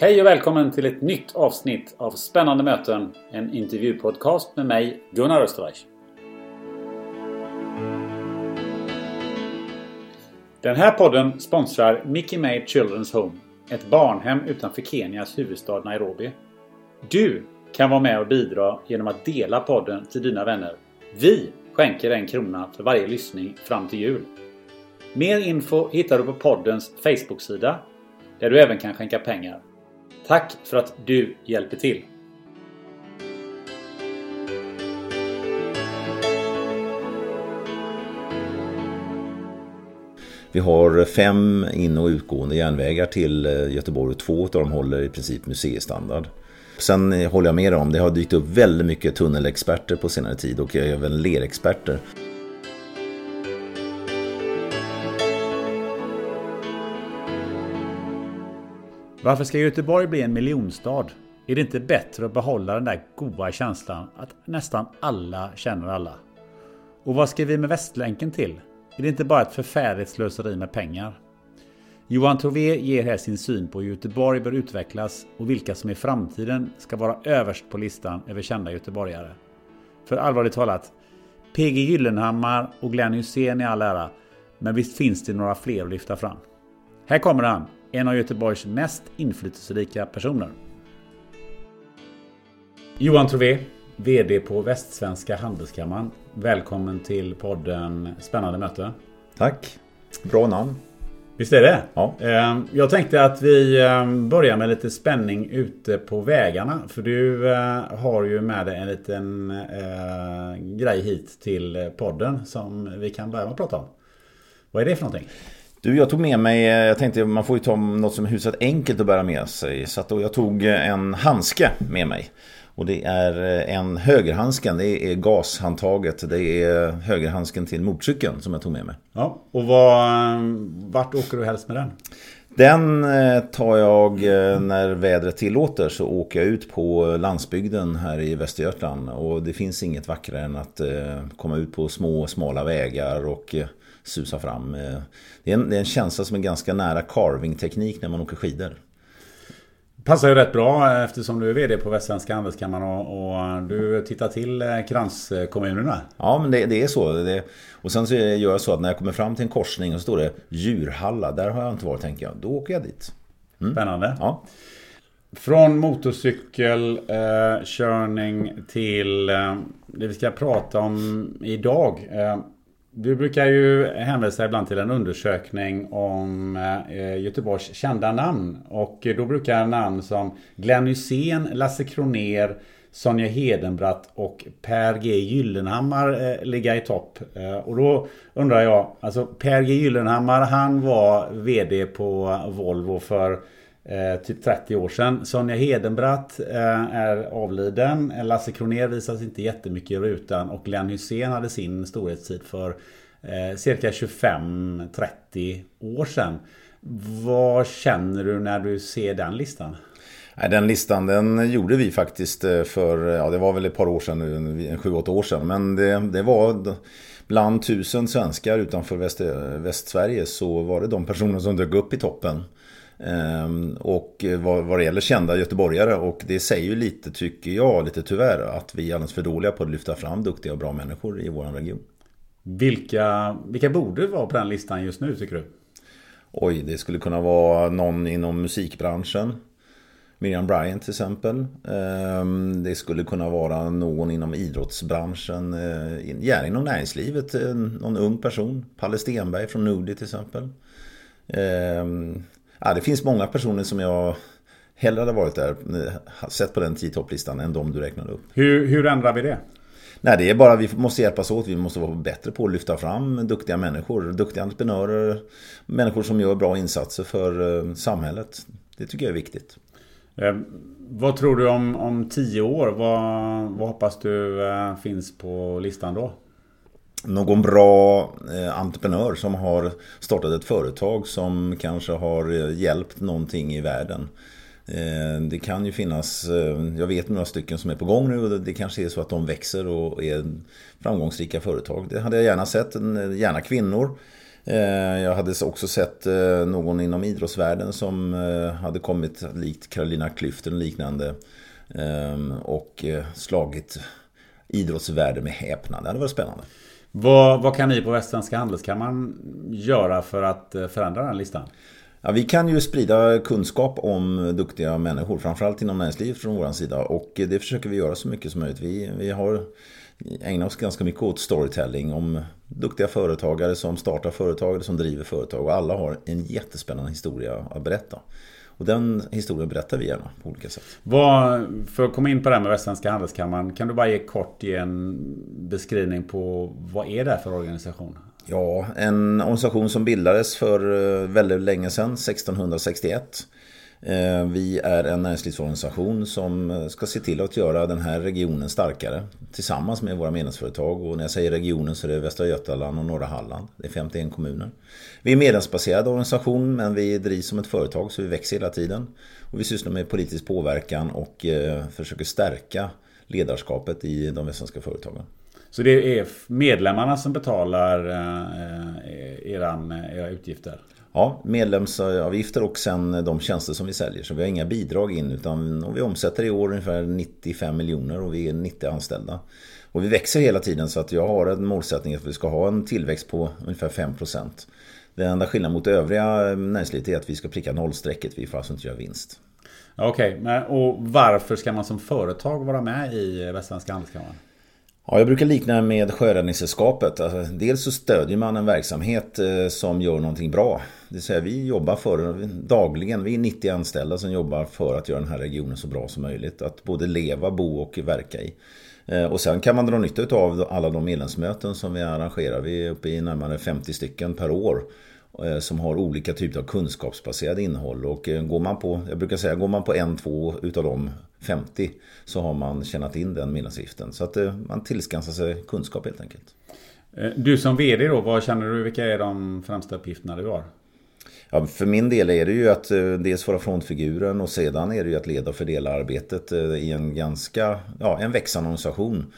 Hej och välkommen till ett nytt avsnitt av Spännande möten, en intervjupodcast med mig, Gunnar Österreich. Den här podden sponsrar Mickey May Children's Home, ett barnhem utanför Kenias huvudstad Nairobi. Du kan vara med och bidra genom att dela podden till dina vänner. Vi skänker en krona för varje lyssning fram till jul. Mer info hittar du på poddens Facebook-sida där du även kan skänka pengar. Tack för att du hjälper till! Vi har fem in och utgående järnvägar till eh, Göteborg och två av dem håller i princip museistandard. Sen håller jag med om, det har dykt upp väldigt mycket tunnelexperter på senare tid och även lerexperter. Varför ska Göteborg bli en miljonstad? Är det inte bättre att behålla den där goda känslan att nästan alla känner alla? Och vad ska vi med Västlänken till? Är det inte bara ett förfärligt slöseri med pengar? Johan Trové ger här sin syn på hur Göteborg bör utvecklas och vilka som i framtiden ska vara överst på listan över kända göteborgare. För allvarligt talat, PG Gyllenhammar och Glenn Hysén i all ära, men visst finns det några fler att lyfta fram. Här kommer han, en av Göteborgs mest inflytelserika personer. Johan Trové, VD på Västsvenska Handelskammaren. Välkommen till podden Spännande möte. Tack! Bra namn. Visst är det? Ja. Eh, Jag tänkte att vi eh, börjar med lite spänning ute på vägarna. För du eh, har ju med dig en liten eh, grej hit till podden som vi kan börja med att prata om. Vad är det för någonting? Du, jag tog med mig, eh, jag tänkte man får ju ta något som är hyfsat enkelt att bära med sig. Så då jag tog en handske med mig. Och det är en högerhandsken, det är gashandtaget, det är högerhandsken till motorcykeln som jag tog med mig. Ja, och vad, vart åker du helst med den? Den eh, tar jag eh, när vädret tillåter så åker jag ut på landsbygden här i Västergötland. Och det finns inget vackrare än att eh, komma ut på små smala vägar och susa fram. Det är en, det är en känsla som är ganska nära carving-teknik när man åker skidor. Passar ju rätt bra eftersom du är VD på Västsvenska Handelskammaren och, och du tittar till kranskommunerna. Ja, men det, det är så. Det, och sen så gör jag så att när jag kommer fram till en korsning och så står det Djurhalla. Där har jag inte varit tänker jag. Då åker jag dit. Mm. Spännande. Ja. Från motorcykelkörning eh, till eh, det vi ska prata om idag. Eh, du brukar ju hänvisa ibland till en undersökning om eh, Göteborgs kända namn. Och då brukar namn som Glenn Hysén, Lasse Kroner, Sonja Hedenbratt och Per G Gyllenhammar eh, ligga i topp. Eh, och då undrar jag, alltså Per G Gyllenhammar han var VD på Volvo för eh, typ 30 år sedan. Sonja Hedenbratt eh, är avliden. Eh, Lasse Kroner visas inte jättemycket i rutan och Glenn Hysén hade sin storhetstid för eh, cirka 25-30 år sedan. Vad känner du när du ser den listan? Den listan den gjorde vi faktiskt eh, för, ja det var väl ett par år sedan nu, sju, åtta år sedan. Men det, det var bland tusen svenskar utanför Väst, Västsverige så var det de personer som dök upp i toppen. Ehm, och vad, vad det gäller kända göteborgare och det säger ju lite, tycker jag, lite tyvärr, att vi är alldeles för dåliga på att lyfta fram duktiga och bra människor i vår region. Vilka, vilka borde vara på den listan just nu tycker du? Oj, det skulle kunna vara någon inom musikbranschen. Miriam Bryant till exempel. Ehm, det skulle kunna vara någon inom idrottsbranschen. Eh, gärna inom näringslivet. Någon ung person. Palle Stenberg från Nudi till exempel. Ja, det finns många personer som jag hellre hade varit där, eh, sett på den 10 topplistan än de du räknade upp. Hur, hur ändrar vi det? Nej, det är bara vi måste hjälpas åt. Vi måste vara bättre på att lyfta fram duktiga människor. Duktiga entreprenörer. Människor som gör bra insatser för eh, samhället. Det tycker jag är viktigt. Eh, vad tror du om, om tio år? Vad, vad hoppas du eh, finns på listan då? Någon bra eh, entreprenör som har startat ett företag som kanske har eh, hjälpt någonting i världen. Eh, det kan ju finnas, jag vet några stycken som är på gång nu och det kanske är så att de växer och är framgångsrika företag. Det hade jag gärna sett, gärna kvinnor. Jag hade också sett någon inom idrottsvärlden som hade kommit likt Carolina Klüft eller liknande och slagit idrottsvärlden med häpnad. Det hade varit spännande. Vad, vad kan ni på Västsvenska Handelskammaren göra för att eh, förändra den listan? Ja, vi kan ju sprida kunskap om duktiga människor, framförallt inom näringslivet från vår sida. Och det försöker vi göra så mycket som möjligt. Vi, vi har ägnat oss ganska mycket åt storytelling om duktiga företagare som startar företag eller som driver företag. Och alla har en jättespännande historia att berätta. Och den historien berättar vi gärna på olika sätt. Vad, för att komma in på det här med Västsvenska Handelskammaren. Kan du bara ge kort ge en beskrivning på vad är det för organisation? Ja, en organisation som bildades för eh, väldigt länge sedan, 1661. Eh, vi är en näringslivsorganisation som eh, ska se till att göra den här regionen starkare tillsammans med våra medlemsföretag. Och när jag säger regionen så är det Västra Götaland och norra Halland. Det är 51 kommuner. Vi är en medlemsbaserad organisation men vi drivs som ett företag så vi växer hela tiden. Och vi sysslar med politisk påverkan och eh, försöker stärka ledarskapet i de västsvenska företagen. Så det är medlemmarna som betalar eh, eran, era utgifter? Ja, medlemsavgifter och sen de tjänster som vi säljer. Så vi har inga bidrag in utan vi omsätter i år ungefär 95 miljoner och vi är 90 anställda. Och vi växer hela tiden så att jag har en målsättning att vi ska ha en tillväxt på ungefär 5%. Den enda skillnaden mot övriga näringslivet är att vi ska pricka nollstrecket. Vi får alltså inte göra vinst. Okej, okay, och varför ska man som företag vara med i Västsvenska Handelskammaren? Ja, jag brukar likna med Sjöräddningssällskapet. Alltså, dels så stödjer man en verksamhet eh, som gör någonting bra. Det vill säga vi jobbar för dagligen, vi är 90 anställda som jobbar för att göra den här regionen så bra som möjligt. Att både leva, bo och verka i. Eh, och sen kan man dra nytta av alla de medlemsmöten som vi arrangerar. Vi är uppe i närmare 50 stycken per år som har olika typer av kunskapsbaserade innehåll. Och går man på, jag brukar säga, går man på en, två utav de 50 så har man tjänat in den medlemsavgiften. Så att eh, man tillskansar sig kunskap helt enkelt. Eh, du som VD då, vad känner du, vilka är de främsta uppgifterna du har? Ja, för min del är det ju att eh, dels vara frontfiguren och sedan är det ju att leda och fördela arbetet i en ganska, ja, en växande organisation.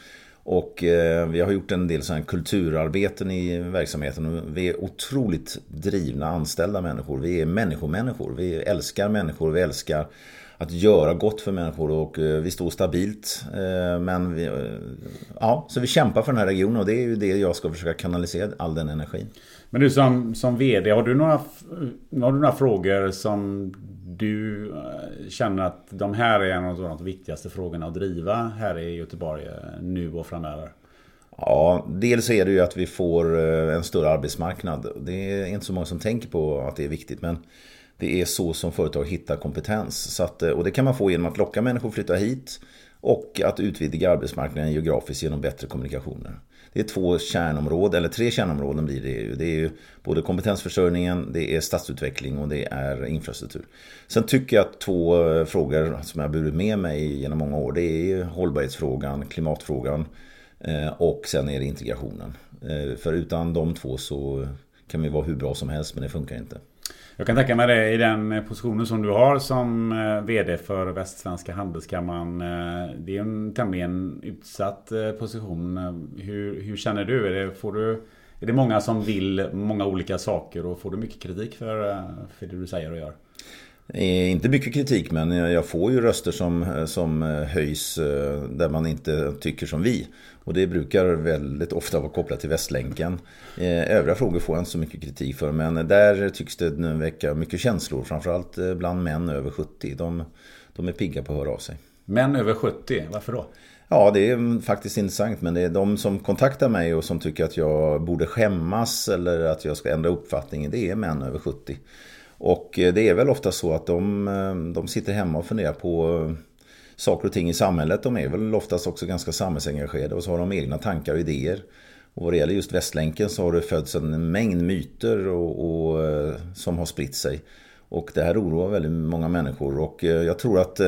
Och eh, vi har gjort en del sådana kulturarbeten i verksamheten. Och vi är otroligt drivna anställda människor. Vi är människomänniskor. Vi älskar människor. Vi älskar att göra gott för människor och eh, vi står stabilt. Eh, men vi, ja, så vi kämpar för den här regionen och det är ju det jag ska försöka kanalisera all den energin. Men du som, som VD, har du, några, har du några frågor som du eh, känner att de här är en av de viktigaste frågorna att driva här i Göteborg eh, nu och framöver? Ja, dels är det ju att vi får eh, en större arbetsmarknad. Det är inte så många som tänker på att det är viktigt men det är så som företag hittar kompetens. Så att, och det kan man få genom att locka människor att flytta hit och att utvidga arbetsmarknaden geografiskt genom bättre kommunikationer. Det är två kärnområden, eller tre kärnområden blir det ju. Det är ju både kompetensförsörjningen, det är stadsutveckling och det är infrastruktur. Sen tycker jag att två eh, frågor som jag har burit med mig genom många år, det är hållbarhetsfrågan, klimatfrågan eh, och sen är det integrationen. Eh, för utan de två så kan vi vara hur bra som helst men det funkar inte. Jag kan tänka mig det i den positionen som du har som eh, VD för Västsvenska Handelskammaren. Eh, det är en tämligen utsatt eh, position. Hur, hur känner du? Är det, får du? är det många som vill många olika saker och får du mycket kritik för, för det du säger och gör? Eh, inte mycket kritik men jag får ju röster som, som höjs där man inte tycker som vi. Och det brukar väldigt ofta vara kopplat till Västlänken. Övriga frågor får jag inte så mycket kritik för men där tycks det nu väcka mycket känslor. Framförallt bland män över 70. De, de är pigga på att höra av sig. Män över 70, varför då? Ja, det är faktiskt intressant. Men det är de som kontaktar mig och som tycker att jag borde skämmas eller att jag ska ändra uppfattning. Det är män över 70. Och eh, det är väl ofta så att de, eh, de sitter hemma och funderar på eh, saker och ting i samhället. De är väl oftast också ganska samhällsengagerade och så har de egna tankar och idéer. Och vad det gäller just Västlänken så har det fötts en mängd myter och, och, som har spritt sig. Och det här oroar väldigt många människor och jag tror att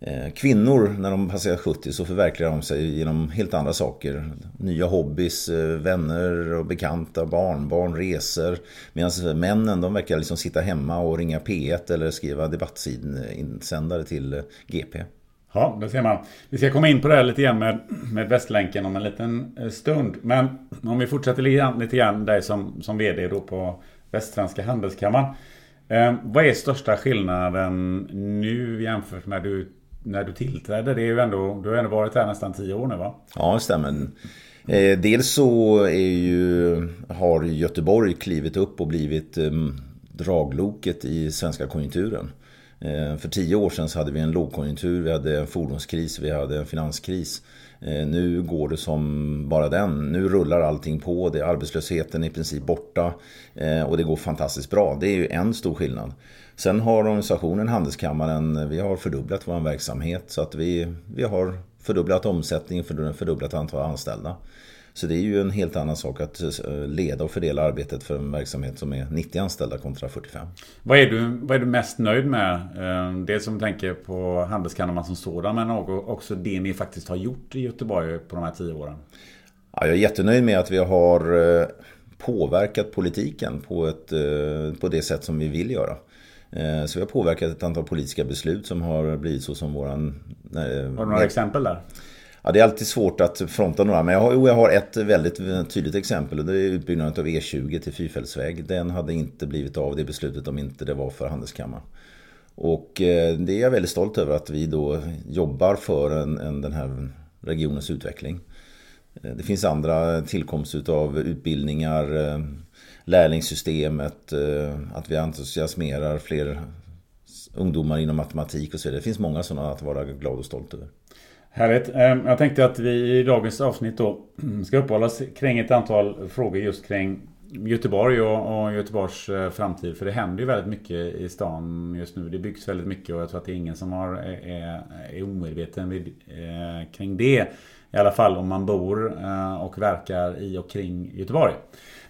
Eh, kvinnor, när de passerar 70 så förverkligar de sig genom helt andra saker. Nya hobbys, eh, vänner och bekanta, barnbarn, resor. Medan eh, männen, de verkar liksom sitta hemma och ringa P1 eller skriva debattsidinsändare till GP. Ja, det ser man. Vi ska komma in på det här lite grann med, med Västlänken om en liten stund. Men om vi fortsätter lite grann, lite grann dig som, som VD då på Västsvenska Handelskammaren. Eh, vad är största skillnaden nu jämfört med du när du tillträdde. Det är ju ändå, du har ändå varit här nästan tio år nu va? Ja, det stämmer. Eh, dels så är ju, har Göteborg klivit upp och blivit eh, dragloket i svenska konjunkturen. Eh, för tio år sedan så hade vi en lågkonjunktur, vi hade en fordonskris, vi hade en finanskris. Eh, nu går det som bara den. Nu rullar allting på, det är arbetslösheten i princip borta eh, och det går fantastiskt bra. Det är ju en stor skillnad. Sen har organisationen Handelskammaren, vi har fördubblat vår verksamhet så att vi, vi har fördubblat omsättningen, fördubblat antal anställda. Så det är ju en helt annan sak att eh, leda och fördela arbetet för en verksamhet som är 90 anställda kontra 45. Vad är du, vad är du mest nöjd med? Eh, det som tänker på Handelskammaren som sådan men också det ni faktiskt har gjort i Göteborg på de här tio åren. Ja, jag är jättenöjd med att vi har eh, påverkat politiken på, ett, på det sätt som vi vill göra. Så vi har påverkat ett antal politiska beslut som har blivit så som våran... Har du några exempel där? Ja, det är alltid svårt att fronta några, men jag har, jag har ett väldigt tydligt exempel och det är utbyggnaden av E20 till fyrfältsväg. Den hade inte blivit av det beslutet om inte det var för Handelskammaren. Och eh, det är jag väldigt stolt över att vi då jobbar för en, en, den här regionens utveckling. Eh, det finns andra tillkomst av utbildningar, eh, lärlingssystemet, eh, att vi entusiasmerar fler ungdomar inom matematik och så vidare. Det finns många sådana att vara glad och stolt över. Härligt. Ehm, jag tänkte att vi i dagens avsnitt då ska uppehålla oss kring ett antal frågor just kring Göteborg och, Göteborgs eh, framtid. För det händer ju väldigt mycket i stan just nu. Det byggs väldigt mycket och jag tror att det är ingen som har, eh, är, är omedveten vid, eh, kring det. I alla fall om man bor eh, och verkar i och kring Göteborg.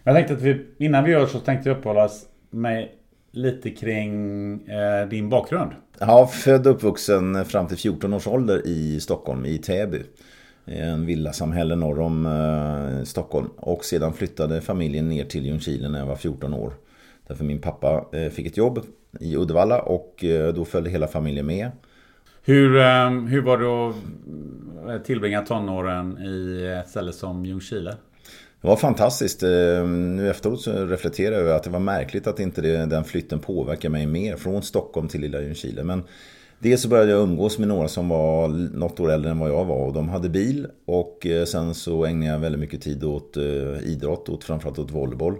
Jag tänkte att vi, innan vi gör så tänkte jag uppehålla med lite kring eh, din bakgrund. Ja, född och uppvuxen fram till 14 års ålder i Stockholm, i Täby. En villasamhälle norr om eh, Stockholm. Och sedan flyttade familjen ner till Ljungskile när jag var 14 år. Därför min pappa eh, fick ett jobb i Uddevalla och eh, då följde hela familjen med. Hur, eh, hur var det att tillbringa tonåren i ett ställe som Ljungskile? Det var fantastiskt. Eh, nu efteråt så reflekterar jag över att det var märkligt att inte det, den flytten påverkade mig mer från Stockholm till lilla Ljungskile. Men dels så började jag umgås med några som var något år äldre än vad jag var och de hade bil. Och eh, sen så ägnade jag väldigt mycket tid åt eh, idrott, åt, framförallt åt volleyboll.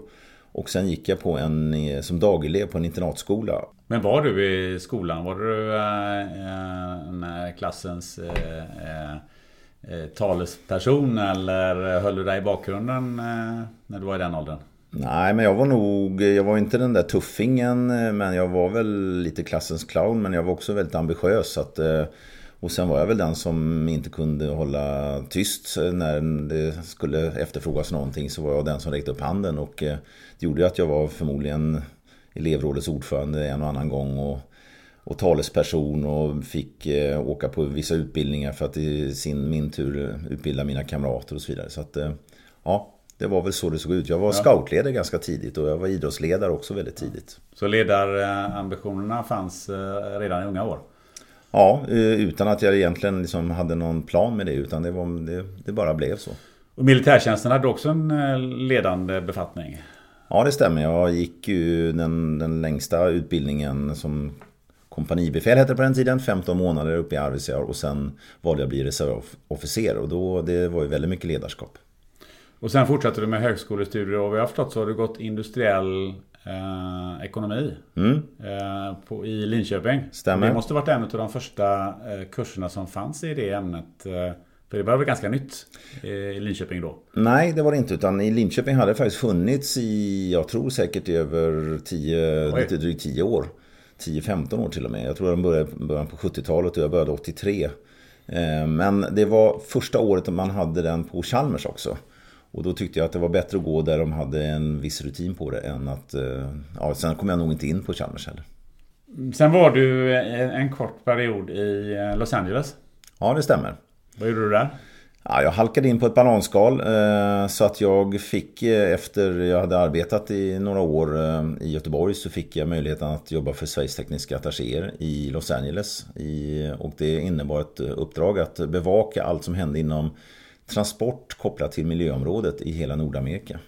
Och sen gick jag på en, som dagelev på en internatskola. Men var du i skolan? Var du äh, klassens äh, Eh, talesperson eller eh, höll du dig i bakgrunden eh, när du var i den åldern? Nej, men jag var nog, jag var inte den där tuffingen, eh, men jag var väl lite klassens clown, men jag var också väldigt ambitiös. Att, och sen var jag väl den som inte kunde hålla tyst när det skulle efterfrågas någonting, så var jag den som räckte upp handen. Och det gjorde att jag var förmodligen elevrådets ordförande en och annan gång. Och och talesperson och fick eh, åka på vissa utbildningar för att i sin, min tur utbilda mina kamrater och så vidare. Så att, eh, ja, det var väl så det såg ut. Jag var ja. scoutledare ganska tidigt och jag var idrottsledare också väldigt tidigt. Så ledarambitionerna fanns eh, redan i unga år? Ja, utan att jag egentligen liksom hade någon plan med det utan det, var, det, det bara blev så. Och militärtjänsten hade också en ledande befattning? Ja, det stämmer. Jag gick ju den, den längsta utbildningen som kompanibefäl hette det på den tiden, 15 månader uppe i Arvidsjaur och sen valde jag att bli reservofficer och då, det var ju väldigt mycket ledarskap. Och sen fortsatte du med högskolestudier och vad jag har förstått så har du gått industriell eh, ekonomi mm. eh, på, i Linköping. Stämmer. Det måste varit en av de första eh, kurserna som fanns i det ämnet. Eh, för det var väl ganska nytt i Linköping då? Nej, det var det inte. Utan i Linköping hade det faktiskt funnits i, jag tror säkert i över 10, lite drygt 10 år. 10-15 år till och med. Jag tror de började början på 70-talet och jag började 83. Eh, men det var första året man hade den på Chalmers också. Och då tyckte jag att det var bättre att gå där de hade en viss rutin på det än att... Eh, ja, sen kom jag nog inte in på Chalmers heller. Sen var du en kort period i eh, Los Angeles. Ja, det stämmer. Vad gjorde du där? Ja, jag halkade in på ett bananskal eh, så att jag fick eh, efter jag hade arbetat i några år eh, i Göteborg så fick jag möjligheten att jobba för Sveriges tekniska attachéer i Los Angeles. och det innebar ett uppdrag att bevaka allt som hände inom transport kopplat till miljöområdet i hela Nordamerika.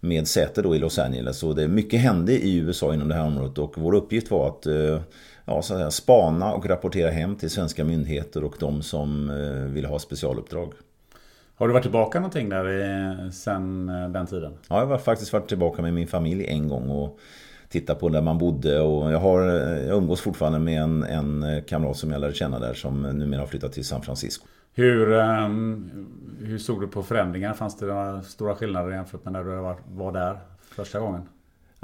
Med säte då i Los Angeles. Och det mycket hände i USA inom det här området och vår uppgift var att ja, så att säga, spana och rapportera hem till svenska myndigheter och de som eh, vill ha specialuppdrag. Har du varit tillbaka någonting där sen eh, den tiden? Ja, jag har faktiskt varit tillbaka med min familj en gång och tittat på där man bodde. Och jag, har, jag umgås fortfarande med en, en kamrat som jag lärde känna där som numera har flyttat till San Francisco. Hur, um, hur såg du på förändringar? Fanns det några stora skillnader jämfört med när du var där första gången?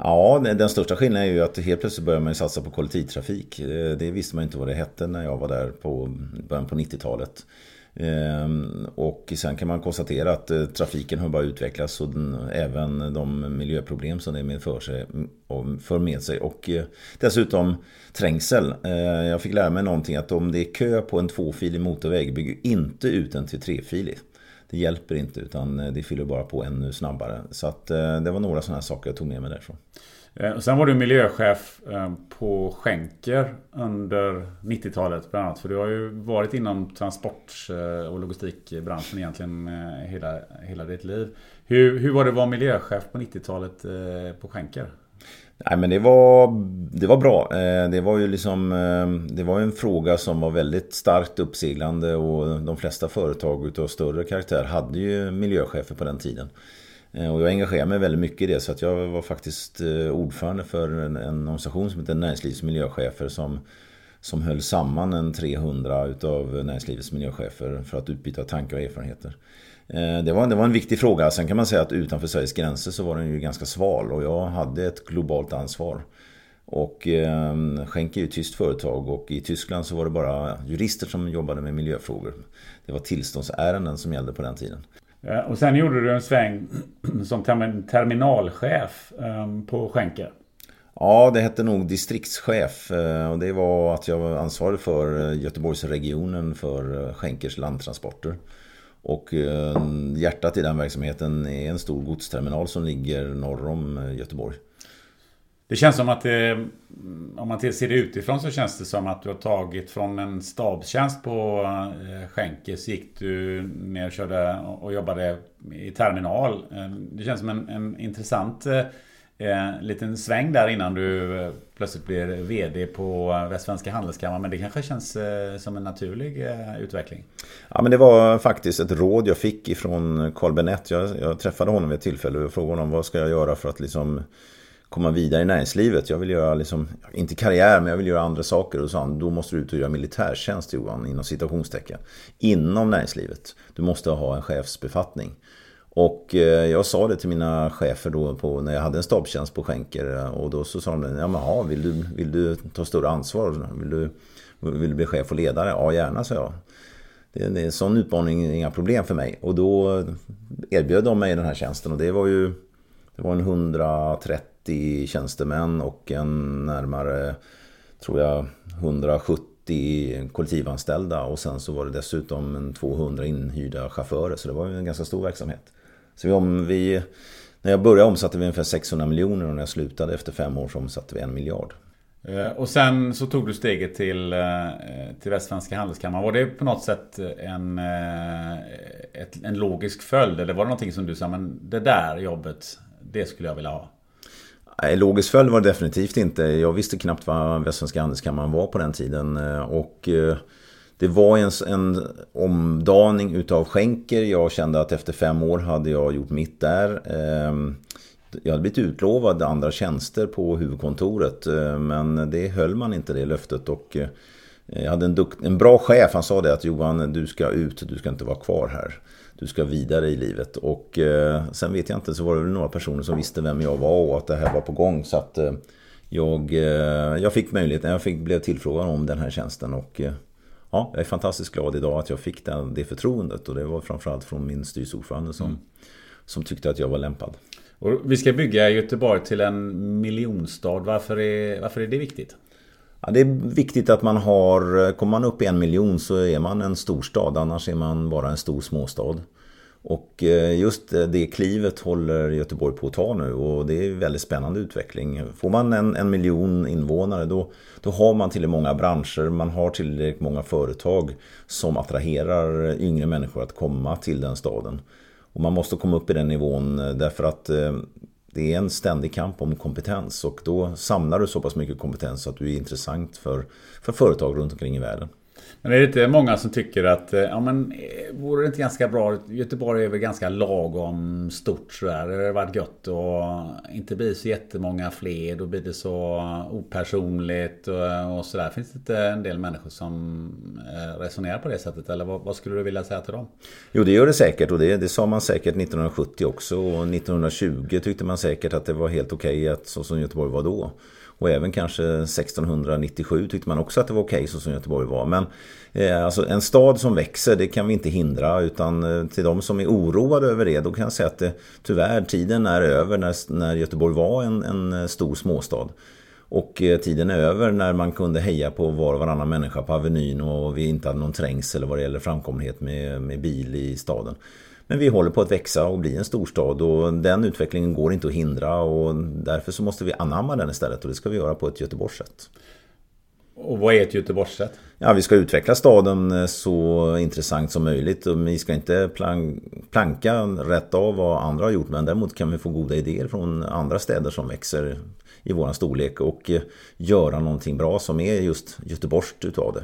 Ja, den största skillnaden är ju att helt plötsligt börjar man satsa på kollektivtrafik. Eh, det visste man inte vad det hette när jag var där på början på 90-talet. Ehm, och sen kan man konstatera att eh, trafiken har bara utvecklats och även de miljöproblem som det medför sig, för med sig. Och eh, dessutom trängsel. Jag fick lära mig någonting att om det är kö på en tvåfilig motorväg, bygger inte ut den till trefilig. Det hjälper inte utan eh, det fyller bara på ännu snabbare. Så att eh, det var några sådana här saker jag tog med mig därifrån. Eh, sen var du miljöchef på Schenker under 90-talet bland annat. För du har ju varit inom transport och logistikbranschen egentligen hela, hela ditt liv. Hur, hur var det att vara miljöchef på 90-talet på Schenker? Nej men det var, det var bra. Eh, det var ju liksom eh, Det var en fråga som var väldigt starkt uppseglande och de flesta företag utav större karaktär hade ju miljöchefer på den tiden. Eh, och jag engagerade mig väldigt mycket i det så att jag var faktiskt ordförande för en, en organisation som heter Näringslivets miljöchefer som, som höll samman en 300 utav näringslivets miljöchefer för att utbyta tankar och erfarenheter. Eh, det var, det var en viktig fråga. Sen kan man säga att utanför Sveriges gränser så var den ju ganska sval och jag hade ett globalt ansvar. Och eh, Schenk är ju ett tyskt företag och i Tyskland så var det bara jurister som jobbade med miljöfrågor. Det var tillståndsärenden som gällde på den tiden. Och sen gjorde du en sväng som terminalchef ehm, på Schenker. Ja, det hette nog distriktschef eh, och det var att jag var ansvarig för eh, Göteborgsregionen för Schenkers landtransporter. Och eh, hjärtat i den verksamheten är en stor godsterminal som ligger norr om eh, Göteborg. Det känns som att det, om man ser det utifrån så känns det som att du har tagit från en stabstjänst på Schenkes Schenker så gick du ner och körde och jobbade i terminal. Det känns som en, en intressant eh, liten sväng där innan du eh, plötsligt blir VD på eh, Västsvenska Handelskammaren. Men det kanske känns eh, som en naturlig eh, utveckling? Ja, men det var faktiskt ett råd jag fick ifrån Carl Benett. Jag, jag träffade honom vid ett tillfälle och frågade honom vad ska jag göra för att liksom komma vidare i näringslivet. Jag vill göra, liksom, inte karriär, men jag vill göra andra saker. Och så han, då måste du ut och göra militärtjänst Johan, inom citationstecken. Inom näringslivet. Du måste ha en chefsbefattning. Och eh, jag sa det till mina chefer då på, när jag hade en stabstjänst på Schenker. Eh, och då så sa de, ja men ha, vill du, vill du ta större ansvar? Vill du, vill du bli chef och ledare? Ja, gärna, sa jag. Det, det är en sån utmaning, inga problem för mig. Och då erbjöd de mig den här tjänsten och det var ju det var en 130 tjänstemän och en närmare, tror jag, 170 kollektivanställda och sen så var det dessutom en 200 inhyrda chaufförer så det var ju en ganska stor verksamhet. Så om vi, när jag började omsatte vi ungefär 600 miljoner och när jag slutade efter fem år så omsatte vi en miljard. Eh, och sen så tog du steget till, eh, till Västsvenska Handelskammaren. Var det på något sätt en, eh, en logisk följd? Eller var det någonting som du sa, men det där jobbet, det skulle jag vilja ha? Nej, logisk följd var det definitivt inte. Jag visste knappt vad Västsvenska Handelskammaren var på den tiden. Och det var en, en omdaning utav skänker. Jag kände att efter fem år hade jag gjort mitt där. Ehm, jag hade blivit utlovad andra tjänster på huvudkontoret. Eh, men det höll man inte det löftet. Och eh, jag hade en, dukt, en bra chef. Han sa det att Johan, du ska ut. Du ska inte vara kvar här. Du ska vidare i livet. Och eh, sen vet jag inte, så var det väl några personer som visste vem jag var och att det här var på gång. Så att eh, jag, eh, jag fick möjligheten, jag fick, blev tillfrågad om den här tjänsten. Och eh, ja, jag är fantastiskt glad idag att jag fick det, det förtroendet. Och det var framförallt från min styrelseordförande som, mm. som tyckte att jag var lämpad. Och vi ska bygga Göteborg till en miljonstad. Varför är, varför är det viktigt? Ja, det är viktigt att man har, kommer man upp i en miljon så är man en storstad. Annars är man bara en stor småstad. Och eh, just det klivet håller Göteborg på att ta nu och det är en väldigt spännande utveckling. Får man en, en miljon invånare då, då har man tillräckligt många branscher, man har tillräckligt många företag som attraherar yngre människor att komma till den staden. Och man måste komma upp i den nivån eh, därför att eh, det är en ständig kamp om kompetens och då samlar du så pass mycket kompetens att du är intressant för, för företag runt omkring i världen. Men är det inte många som tycker att, eh, ja men eh, vore det inte ganska bra, Göteborg är väl ganska lagom stort sådär. Det hade varit gött och inte bli så jättemånga fler, då blir det så opersonligt och, och sådär. Finns det inte en del människor som eh, resonerar på det sättet? Eller vad, vad, skulle du vilja säga till dem? Jo det gör det säkert och det, det sa man säkert 1970 också och 1920 tyckte man säkert att det var helt okej okay att så som Göteborg var då. Och även kanske 1697 tyckte man också att det var okej okay, så som Göteborg var. Men eh, alltså en stad som växer det kan vi inte hindra utan eh, till de som är oroade över det då kan jag säga att det, tyvärr tiden är över när, när Göteborg var en, en eh, stor småstad. Och eh, tiden är över när man kunde heja på var och varannan människa på Avenyn och vi inte hade någon trängsel vad det gäller framkomlighet med, med bil i staden. Men vi håller på att växa och bli en storstad och den utvecklingen går inte att hindra och därför så måste vi anamma den istället och det ska vi göra på ett Göteborgssätt. Och vad är ett Göteborgssätt? Ja, vi ska utveckla staden eh, så intressant som möjligt. Och vi ska inte planka rätt av vad andra har gjort. Men däremot kan vi få goda idéer från andra städer som växer i våran storlek. Och eh, göra någonting bra som är just Göteborgskt utav det.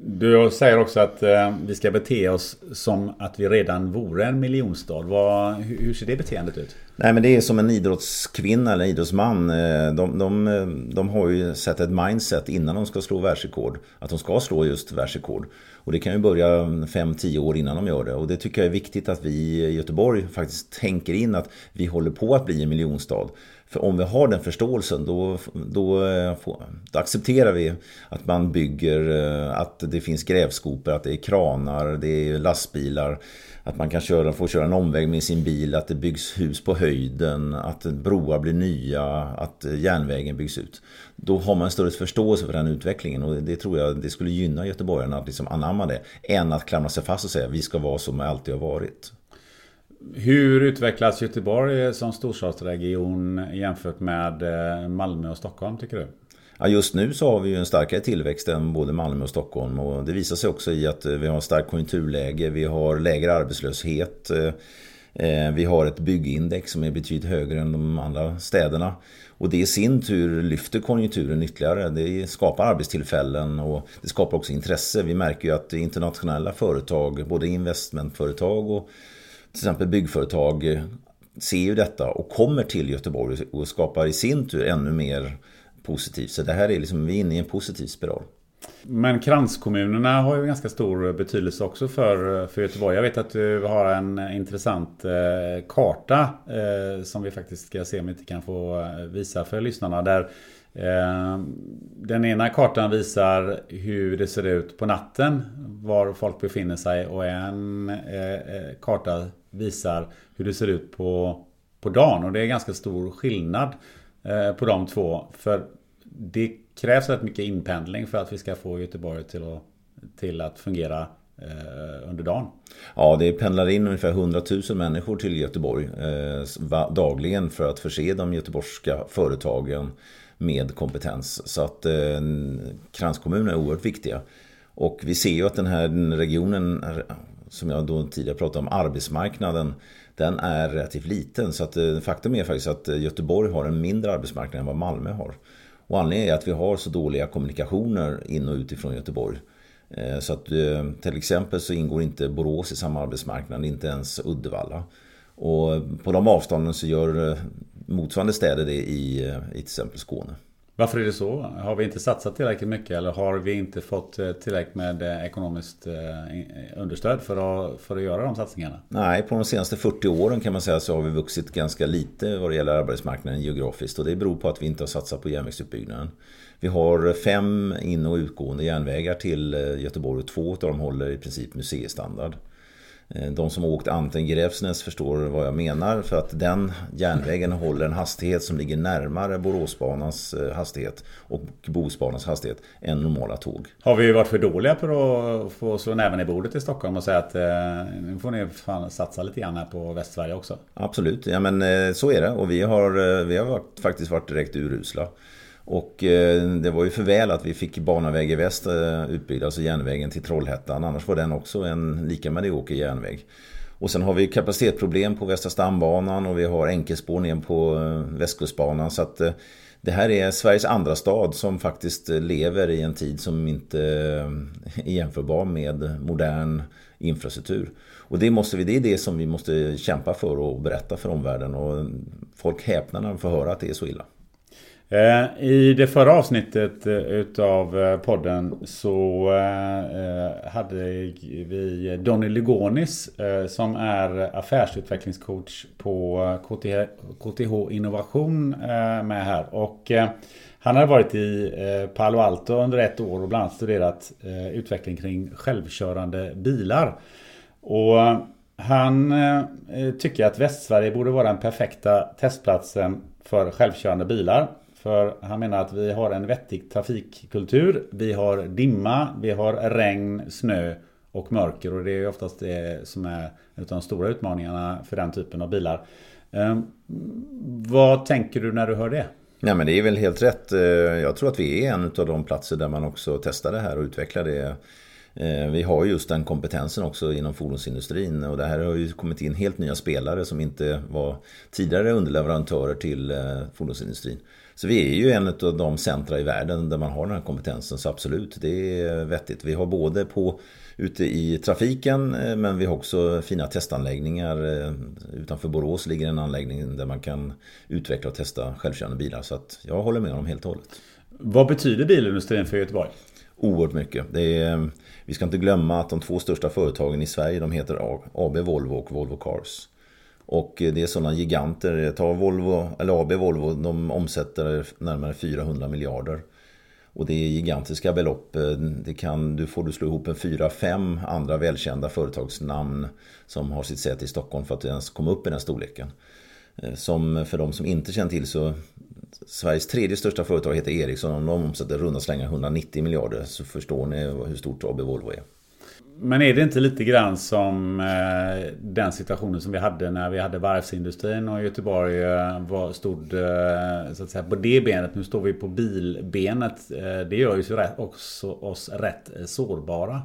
Du säger också att eh, vi ska bete oss som att vi redan vore en miljonstad. Vad, hur ser det beteendet ut? Nej men det är som en idrottskvinna eller idrottsman. Eh, de, de, eh, de har ju sett ett mindset innan de ska slå världsrekord. Att de ska slå just världsrekord. Och det kan ju börja 5-10 år innan de gör det. Och det tycker jag är viktigt att vi i Göteborg faktiskt tänker in att vi håller på att bli en miljonstad. För om vi har den förståelsen då, då, eh, då, accepterar vi att man bygger, eh, att det finns grävskopor, att det är kranar, det är lastbilar. Att man kan köra, få köra en omväg med sin bil, att det byggs hus på höjden, att broar blir nya, att eh, järnvägen byggs ut. Då har man en större förståelse för den utvecklingen och det tror jag det skulle gynna göteborgarna att liksom anamma det. Än att klamra sig fast och säga vi ska vara som vi alltid har varit. Hur utvecklas Göteborg som storstadsregion jämfört med eh, Malmö och Stockholm tycker du? Ja, just nu så har vi ju en starkare tillväxt än både Malmö och Stockholm och det visar sig också i att eh, vi har starkt konjunkturläge, vi har lägre arbetslöshet, eh, vi har ett byggindex som är betydligt högre än de andra städerna. Och det i sin tur lyfter konjunkturen ytterligare. Det skapar arbetstillfällen och det skapar också intresse. Vi märker ju att internationella företag, både investmentföretag och till exempel byggföretag eh, ser ju detta och kommer till Göteborg och skapar i sin tur ännu mer positivt. Så det här är liksom, vi är inne i en positiv spiral. Men kranskommunerna har ju ganska stor betydelse också för, eh, för Göteborg. Jag vet att du har en intressant eh, karta eh, som vi faktiskt ska se om vi inte kan få eh, visa för lyssnarna. Där eh, den ena kartan visar hur det ser ut på natten, var folk befinner sig och en eh, karta visar hur det ser ut på, på dagen. Och det är ganska stor skillnad eh, på de två. För det krävs rätt mycket inpendling för att vi ska få Göteborg till att, till att fungera eh, under dagen. Ja, det pendlar in ungefär 100 000 människor till Göteborg eh, dagligen för att förse de göteborgska företagen med kompetens. Så att eh, kranskommunerna är oerhört viktiga. Och vi ser ju att den här regionen som jag då tidigare pratade om, arbetsmarknaden. den är relativt liten. Så att, eh, faktum är faktiskt att eh, Göteborg har en mindre arbetsmarknad än vad Malmö har. Och anledningen är att vi har så dåliga kommunikationer in och utifrån Göteborg. Eh, så att till exempel så ingår inte Borås i samma arbetsmarknad, inte ens Uddevalla. Och på de avstånden så gör motsvarande städer det i, i till exempel Skåne. Varför är det så? Har vi inte satsat tillräckligt mycket eller har vi inte fått eh, tillräckligt med eh, ekonomiskt eh, understöd för att, för att göra de satsningarna? Nej, på de senaste 40 åren kan man säga så har vi vuxit ganska lite vad det gäller arbetsmarknaden geografiskt och det beror på att vi inte har satsat på järnvägsutbyggnaden. Vi har fem in och utgående järnvägar till Göteborg och två av dem håller i princip museistandard. Eh, de som åkt Anten-Gräfsnäs förstår vad jag menar för att den järnvägen håller en hastighet som ligger närmare Boråsbanans eh, hastighet och Bohusbanans hastighet än normala tåg. Har vi varit för dåliga på att få slå näven i bordet i Stockholm och säga att eh, nu får ni fan satsa lite grann här på Västsverige också? Absolut, ja men så är det och vi har, vi har faktiskt varit direkt urusla. Och eh, det var ju för väl att vi fick Banaväg i väst eh, utbyggd, alltså järnvägen till Trollhättan. Annars var den också en lika medioker järnväg. Och sen har vi kapacitetsproblem på Västra stambanan och vi har enkelspår ner på eh, Västkustbanan. Så att det här är Sveriges andra stad som faktiskt lever i en tid som inte är jämförbar med modern infrastruktur. Och det, måste vi, det är det som vi måste kämpa för och berätta för omvärlden. Och folk häpnar när de får höra att det är så illa. Eh, I det förra avsnittet eh, utav eh, podden så hade vi Donny Ligonis som är affärsutvecklingscoach på KTH Innovation med här. Och han har varit i Palo Alto under ett år och bland annat studerat utveckling kring självkörande bilar. Och han tycker att Västsverige borde vara den perfekta testplatsen för självkörande bilar. För han menar att vi har en vettig trafikkultur. Vi har dimma, vi har regn, snö och mörker. Och det är oftast det som är de stora utmaningarna för den typen av bilar. Ehm, vad tänker du när du hör det? Nej men det är väl helt rätt. Eh, jag tror att vi är en av de platser där man också testar det här och utvecklar det. Eh, vi har just den kompetensen också inom fordonsindustrin och det här har ju kommit in helt nya spelare som inte var tidigare underleverantörer till eh, fordonsindustrin. Så vi är ju en av de centra i världen där man har den här kompetensen, så absolut, det är vettigt. Vi har både på ute i trafiken eh, men vi har också fina testanläggningar. Eh, utanför Borås ligger en anläggning där man kan utveckla och testa självkörande bilar. Så att jag håller med honom helt och hållet. Vad betyder bilindustrin för Göteborg? Oerhört mycket. Är, vi ska inte glömma att de två största företagen i Sverige de heter AB Volvo och Volvo Cars. Och det är sådana giganter. Ta Volvo, eller AB Volvo, de omsätter närmare 400 miljarder. Och det är gigantiska belopp. Det kan, du får du slå ihop en fyra, fem andra välkända företagsnamn som har sitt säte i Stockholm för att ens komma upp i den storleken. Eh, som för de som inte känner till så Sveriges tredje största företag heter Ericsson och de omsätter runda slängar 190 miljarder. Så förstår ni hur stort AB Volvo är. Men är det inte lite grann som eh, den situationen som vi hade när vi hade varvsindustrin och Göteborg eh, var, stod eh, så att säga, på det benet. Nu står vi på bilbenet. Eh, det gör ju också oss rätt eh, sårbara.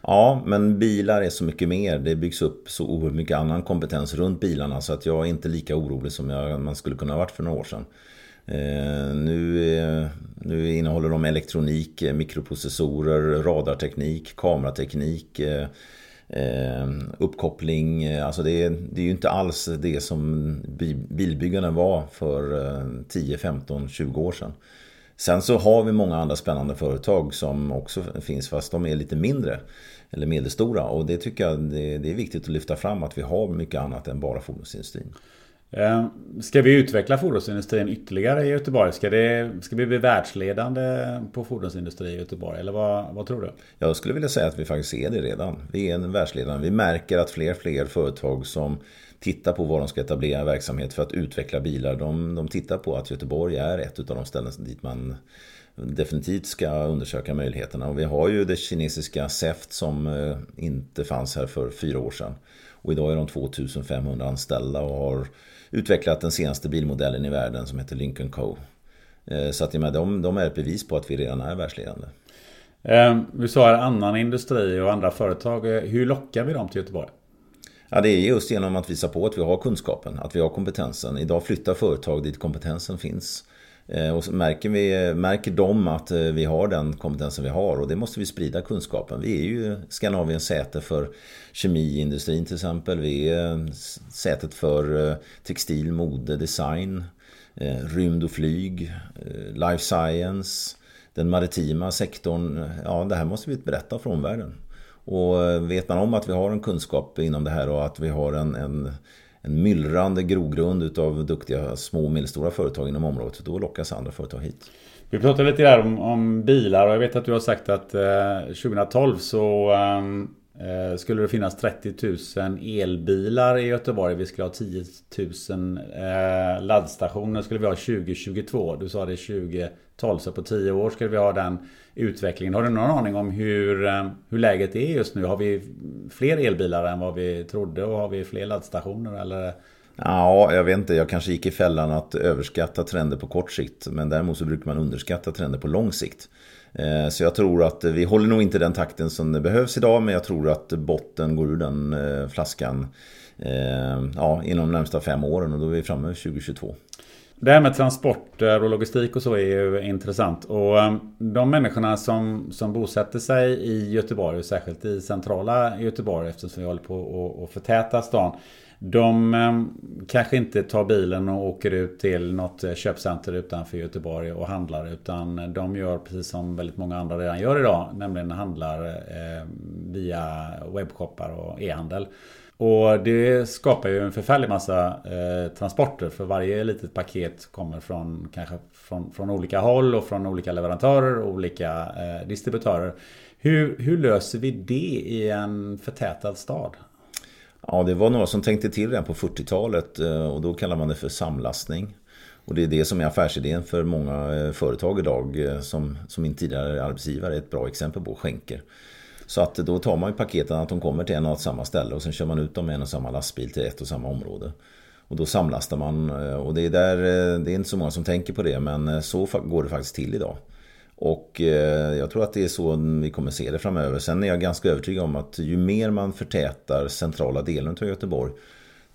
Ja, men bilar är så mycket mer. Det byggs upp så oerhört mycket annan kompetens runt bilarna så att jag är inte lika orolig som jag, man skulle kunna ha varit för några år sedan. Eh, nu, nu innehåller de elektronik, eh, mikroprocessorer, radarteknik, kamerateknik, eh, uppkoppling. Alltså det, är, det är ju inte alls det som bilbyggarna var för 10, 15, 20 år sedan. Sen så har vi många andra spännande företag som också finns fast de är lite mindre eller medelstora och det tycker jag det är viktigt att lyfta fram att vi har mycket annat än bara fordonsindustrin. Ehm, ska vi utveckla fordonsindustrin ytterligare i Göteborg? Ska, det, ska vi bli världsledande på fordonsindustri i Göteborg? Eller vad, vad tror du? Jag skulle vilja säga att vi faktiskt är det redan. Vi är en världsledande. Vi märker att fler och fler företag som tittar på var de ska etablera verksamhet för att utveckla bilar. De, de tittar på att Göteborg är ett av de ställen dit man definitivt ska undersöka möjligheterna. Och vi har ju det kinesiska SEFT som eh, inte fanns här för fyra år sedan. Och idag är de 2500 anställda och har utvecklat den senaste bilmodellen i världen som heter Lincoln Co. Eh, så att med, de, de är ett bevis på att vi redan är världsledande. Eh, vi sa här annan industri och andra företag. Hur lockar vi dem till Göteborg? Ja, det är just genom att visa på att vi har kunskapen, att vi har kompetensen. Idag flyttar företag dit kompetensen finns. Eh, och så märker, vi, märker de att eh, vi har den kompetensen vi har och det måste vi sprida kunskapen. Vi är ju Skandinaviens säte för kemiindustrin till exempel. Vi är eh, sätet för textil, mode, design, rymd och flyg, life science, den maritima sektorn. Ja, det här måste vi berätta för omvärlden. Och vet man om att vi har en kunskap inom det här och att vi har en, en en myllrande grogrund utav duktiga små och medelstora företag inom området. Då lockas andra företag hit. Vi pratade lite där om, om bilar och jag vet att du har sagt att eh, 2012 så eh, Eh, skulle det finnas 30 000 elbilar i Göteborg. Vi skulle ha 10 000 eh, laddstationer skulle vi ha 2022. Du sa det 2012 så på 10 år skulle vi ha den utvecklingen. Har du någon aning om hur, eh, hur läget är just nu? Har vi fler elbilar än vad vi trodde och har vi fler laddstationer? Eller? Ja, jag vet inte. Jag kanske gick i fällan att överskatta trender på kort sikt. Men däremot så brukar man underskatta trender på lång sikt. Eh, så jag tror att vi håller nog inte den takten som det behövs idag. Men jag tror att botten går ur den eh, flaskan eh, ja, inom de närmsta fem åren. Och då är vi framme 2022. Det här med transporter och logistik och så är ju intressant. Och de människorna som, som bosätter sig i Göteborg och särskilt i centrala Göteborg eftersom vi håller på att förtäta stan. De ehm, kanske inte tar bilen och åker ut till något eh, köpcenter utanför Göteborg och handlar. Utan de gör precis som väldigt många andra redan gör idag. Nämligen handlar ehm, via webbshoppar och e-handel. Och det skapar ju en förfärlig massa eh, transporter för varje litet paket kommer från kanske från, från olika håll och från olika leverantörer och olika eh, distributörer. Hur, hur löser vi det i en förtätad stad? Ja, det var några som tänkte till redan på 40-talet eh, och då kallar man det för samlastning. Och det är det som är affärsidén för många eh, företag idag eh, som, som min tidigare arbetsgivare är ett bra exempel på, skänker. Så att då tar man ju paketen att de kommer till en och samma ställe och sen kör man ut dem med en och samma lastbil till ett och samma område. Och då samlastar man och det är, där, det är inte så många som tänker på det men så går det faktiskt till idag. Och eh, jag tror att det är så vi kommer se det framöver. Sen är jag ganska övertygad om att ju mer man förtätar centrala delen av Göteborg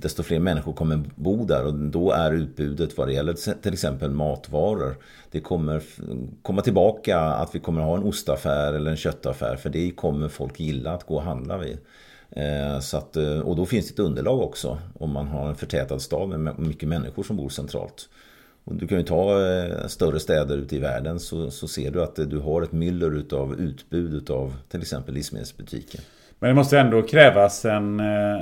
desto fler människor kommer bo där och då är utbudet vad det gäller till exempel matvaror. Det kommer komma tillbaka att vi kommer ha en ostaffär eller en köttaffär för det kommer folk gilla att gå och handla vid. Eh, så att, eh, och då finns det ett underlag också om man har en förtätad stad med mycket människor som bor centralt. Och du kan ju ta eh, större städer ute i världen så, så ser du att eh, du har ett myller utav utbud utav till exempel livsmedelsbutiker. Men det måste ändå krävas en, eh,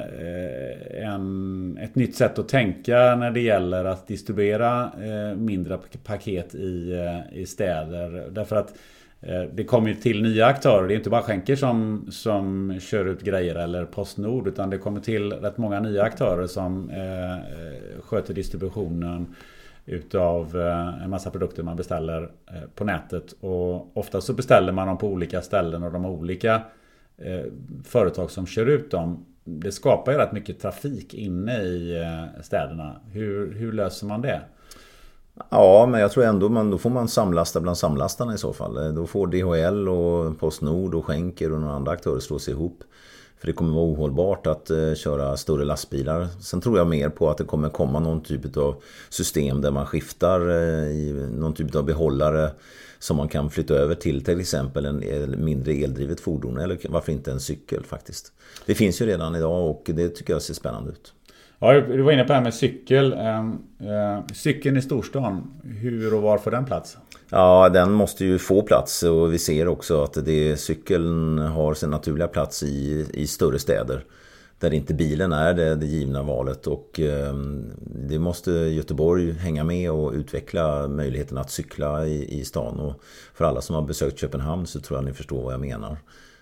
en, ett nytt sätt att tänka när det gäller att distribuera mindre paket i, i städer. Därför att det kommer ju till nya aktörer. Det är inte bara skänker som, som kör ut grejer eller Postnord. Utan det kommer till rätt många nya aktörer som eh, sköter distributionen utav eh, en massa produkter man beställer eh, på nätet. Och ofta så beställer man dem på olika ställen och de har olika eh, företag som kör ut dem. Det skapar ju rätt mycket trafik inne i städerna. Hur, hur löser man det? Ja, men jag tror ändå man, då får man samlasta bland samlastarna i så fall. Då får DHL och Postnord och Schenker och några andra aktörer slå sig ihop. För det kommer vara ohållbart att eh, köra större lastbilar. Sen tror jag mer på att det kommer komma någon typ av system där man skiftar eh, i någon typ av behållare som man kan flytta över till till exempel en mindre eldrivet fordon eller varför inte en cykel faktiskt. Det finns ju redan idag och det tycker jag ser spännande ut. Ja, du var inne på det här med cykel. Ehm, eh, cykeln i storstan, hur och var får den plats? Ja, den måste ju få plats och vi ser också att det, cykeln har sin naturliga plats i, i större städer. Där inte bilen är det, det givna valet och eh, det måste Göteborg hänga med och utveckla möjligheten att cykla i, i stan. Och för alla som har besökt Köpenhamn så tror jag ni förstår vad jag menar.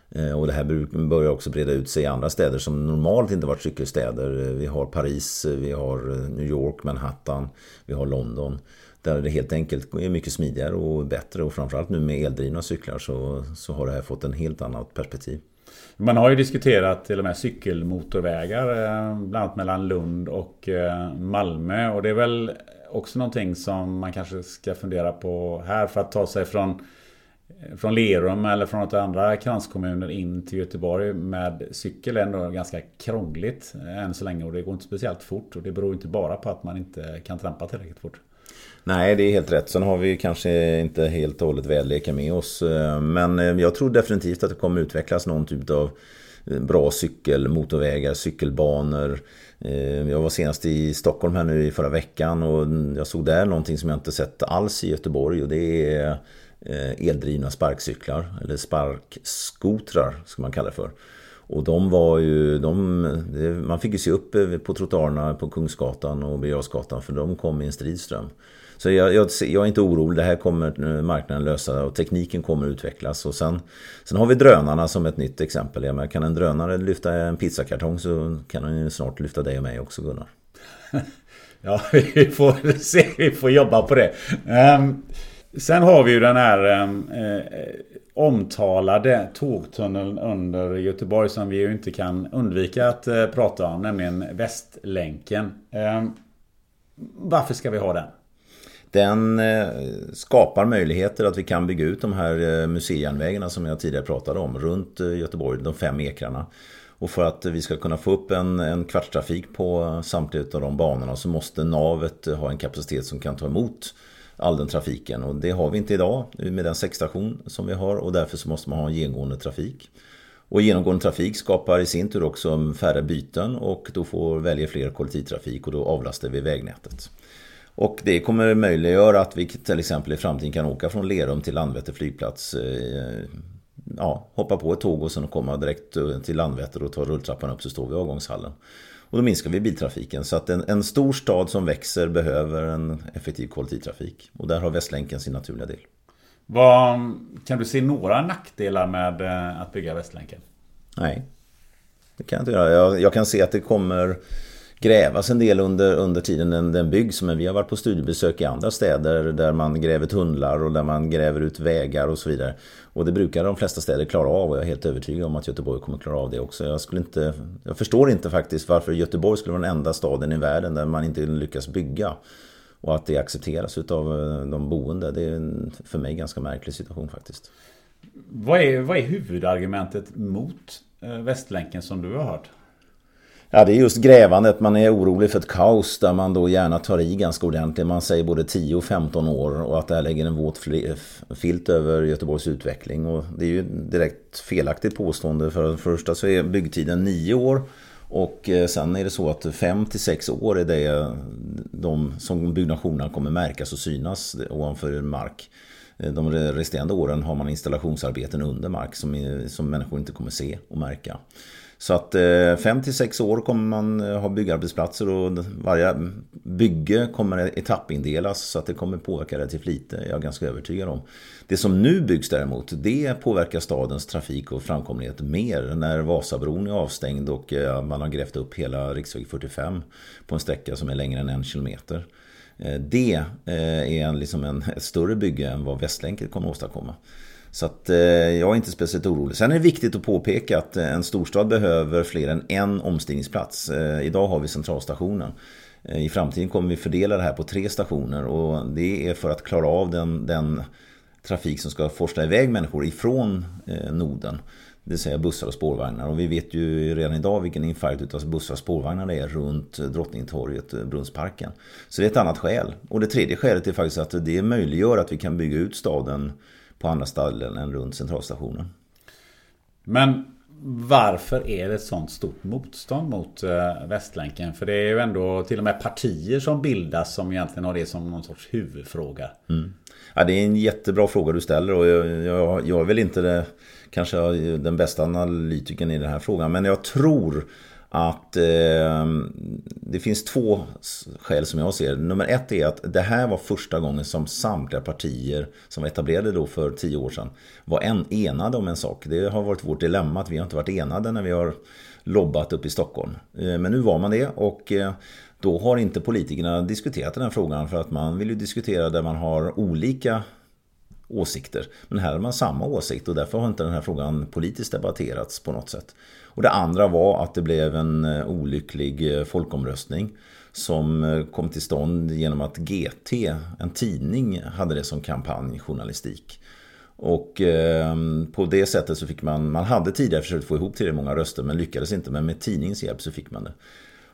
Eh, och det här börjar också breda ut sig i andra städer som normalt inte varit cykelstäder. Eh, vi har Paris, eh, vi har eh, New York, Manhattan, vi har London. Där det helt enkelt är mycket smidigare och bättre och framförallt nu med eldrivna cyklar så, så har det här fått en helt annat perspektiv. Man har ju diskuterat till och med cykelmotorvägar eh, bland annat mellan Lund och eh, Malmö och det är väl också någonting som man kanske ska fundera på här för att ta sig från eh, från Lerum eller från något andra kranskommuner in till Göteborg med cykel är ändå ganska krångligt än så länge och det går inte speciellt fort. Och det beror inte bara på att man inte kan trampa tillräckligt fort. Nej, det är helt rätt. Sen har vi kanske inte helt och hållet väderleken med oss. Eh, men eh, jag tror definitivt att det kommer utvecklas någon typ av eh, bra cykelmotorvägar, cykelbanor. Jag var senast i Stockholm här nu i förra veckan och jag såg där någonting som jag inte sett alls i Göteborg och det är eldrivna sparkcyklar eller sparkskotrar ska man kalla det för. Och de var ju, de, man fick ju se upp på trottoarerna på Kungsgatan och Birger för de kom i en stridström. Så jag, jag, jag, är inte orolig, det här kommer eh, marknaden lösa och tekniken kommer utvecklas. Och sen, sen har vi drönarna som ett nytt exempel. Jag menar, kan en drönare lyfta en pizzakartong så kan den ju snart lyfta dig och mig också Gunnar. ja, vi får se, vi får jobba på det. Um... Sen har vi ju den här ehm, eh, omtalade tågtunneln under Göteborg som vi ju inte kan undvika att eh, prata om, nämligen Västlänken. Ehm, varför ska vi ha den? Den eh, skapar möjligheter att vi kan bygga ut de här eh, museijärnvägarna som jag tidigare pratade om runt eh, Göteborg, de fem ekrarna. Och för att vi ska kunna få upp en, en kvartstrafik på samtliga av de banorna så måste navet ha en kapacitet som kan ta emot all den trafiken. Och det har vi inte idag med den säckstation som vi har och därför så måste man ha en genomgående trafik. Och genomgående trafik skapar i sin tur också färre byten och då får välja fler kollektivtrafik och då avlastar vi vägnätet. Och det kommer möjliggöra att vi till exempel i framtiden kan åka från Lerum till Landvetter flygplats. Eh, ja, hoppa på ett tåg och sen komma direkt till Landvetter och ta rulltrappan upp så står vi i avgångshallen. Och då minskar vi biltrafiken. Så att en, en stor stad som växer behöver en effektiv kollektivtrafik. Och där har Västlänken sin naturliga del. Vad, kan du se några nackdelar med eh, att bygga Västlänken? Nej, det kan jag inte göra. Jag, jag kan se att det kommer grävas en del under, under tiden den, den byggs. Men vi har varit på studiebesök i andra städer där man gräver tunnlar och där man gräver ut vägar och så vidare. Och det brukar de flesta städer klara av och jag är helt övertygad om att Göteborg kommer klara av det också. Jag, skulle inte, jag förstår inte faktiskt varför Göteborg skulle vara den enda staden i världen där man inte lyckas bygga. Och att det accepteras av eh, de boende. Det är en, för mig ganska märklig situation faktiskt. Vad är, vad är huvudargumentet mot eh, Västlänken som du har hört? Ja, det är just grävandet. Man är orolig för ett kaos där man då gärna tar i ganska ordentligt. Man säger både 10 och 15 år och att det här lägger en våt eh, filt över Göteborgs utveckling. Och det är ju direkt felaktigt påstående. För det första så är byggtiden 9 år. Och eh, sen är det så att 5 till 6 år är det eh, de som byggnationerna kommer märkas och synas ovanför mark. De resterande åren har man installationsarbeten under mark som, som människor inte kommer se och märka. Så att eh, 5 till 6 år kommer man eh, ha byggarbetsplatser och varje bygge kommer etappindelas så att det kommer påverka relativt lite, jag är ganska övertygad om. Det som nu byggs däremot, det påverkar stadens trafik och framkomlighet mer när Vasabron är avstängd och eh, man har grävt upp hela riksväg 45 på en sträcka som är längre än en kilometer. Det är en, liksom en, ett större bygge än vad Västlänken kommer att åstadkomma. Så att, eh, jag är inte speciellt orolig. Sen är det viktigt att påpeka att eh, en storstad behöver fler än en omstigningsplats. Eh, idag har vi centralstationen. Eh, I framtiden kommer vi fördela det här på tre stationer och det är för att klara av den, den trafik som ska forsla iväg människor ifrån eh, noden. Det vill säga bussar och spårvagnar. Och vi vet ju redan idag vilken infarkt utav bussar och spårvagnar det är runt eh, Drottningtorget, eh, Brunnsparken. Så det är ett annat skäl. Och det tredje skälet är faktiskt att det möjliggör att vi kan bygga ut staden på andra ställen än runt centralstationen. Men varför är det ett sånt stort motstånd mot eh, Västlänken? För det är ju ändå till och med partier som bildas som egentligen har det som någon sorts huvudfråga. Mm. Ja, det är en jättebra fråga du ställer och jag, jag, jag är väl inte det, kanske den bästa analytikern i den här frågan. Men jag tror att eh, det finns två skäl som jag ser Nummer ett är att det här var första gången som samtliga partier som var etablerade då för tio år sedan var en, enade om en sak. Det har varit vårt dilemma att vi har inte varit enade när vi har lobbat upp i Stockholm. Eh, men nu var man det och eh, då har inte politikerna diskuterat den här frågan för att man vill ju diskutera där man har olika åsikter. Men här har man samma åsikt och därför har inte den här frågan politiskt debatterats på något sätt. Och det andra var att det blev en eh, olycklig eh, folkomröstning som eh, kom till stånd genom att GT, en tidning, hade det som kampanjjournalistik. Och eh, på det sättet så fick man, man hade tidigare försökt få ihop tillräckligt många röster men lyckades inte. Men med tidningens hjälp så fick man det.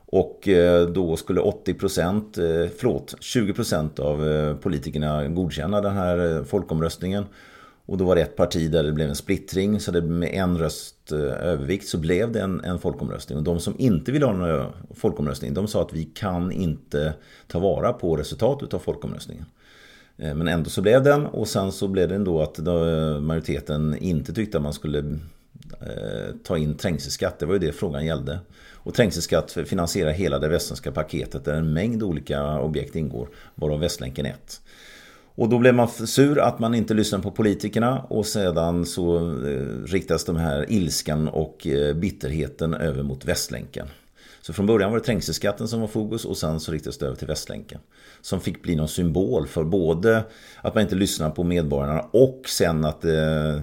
Och eh, då skulle 80%, eh, förlåt, 20% av eh, politikerna godkänna den här folkomröstningen. Och då var det ett parti där det blev en splittring så det med en röst eh, övervikt så blev det en, en folkomröstning. Och de som inte ville ha någon eh, folkomröstning de sa att vi kan inte ta vara på resultatet av folkomröstningen. Eh, men ändå så blev den och sen så blev det ändå att majoriteten inte tyckte att man skulle ta in trängselskatt. Det var ju det frågan gällde. Och trängselskatt finansierar hela det västländska paketet där en mängd olika objekt ingår, varav Västlänken 1. Och då blev man sur att man inte lyssnade på politikerna och sedan så eh, riktas de här ilskan och eh, bitterheten över mot Västlänken. Så från början var det trängselskatten som var fokus och sen så riktades det över till Västlänken. Som fick bli någon symbol för både att man inte lyssnar på medborgarna och sen att eh,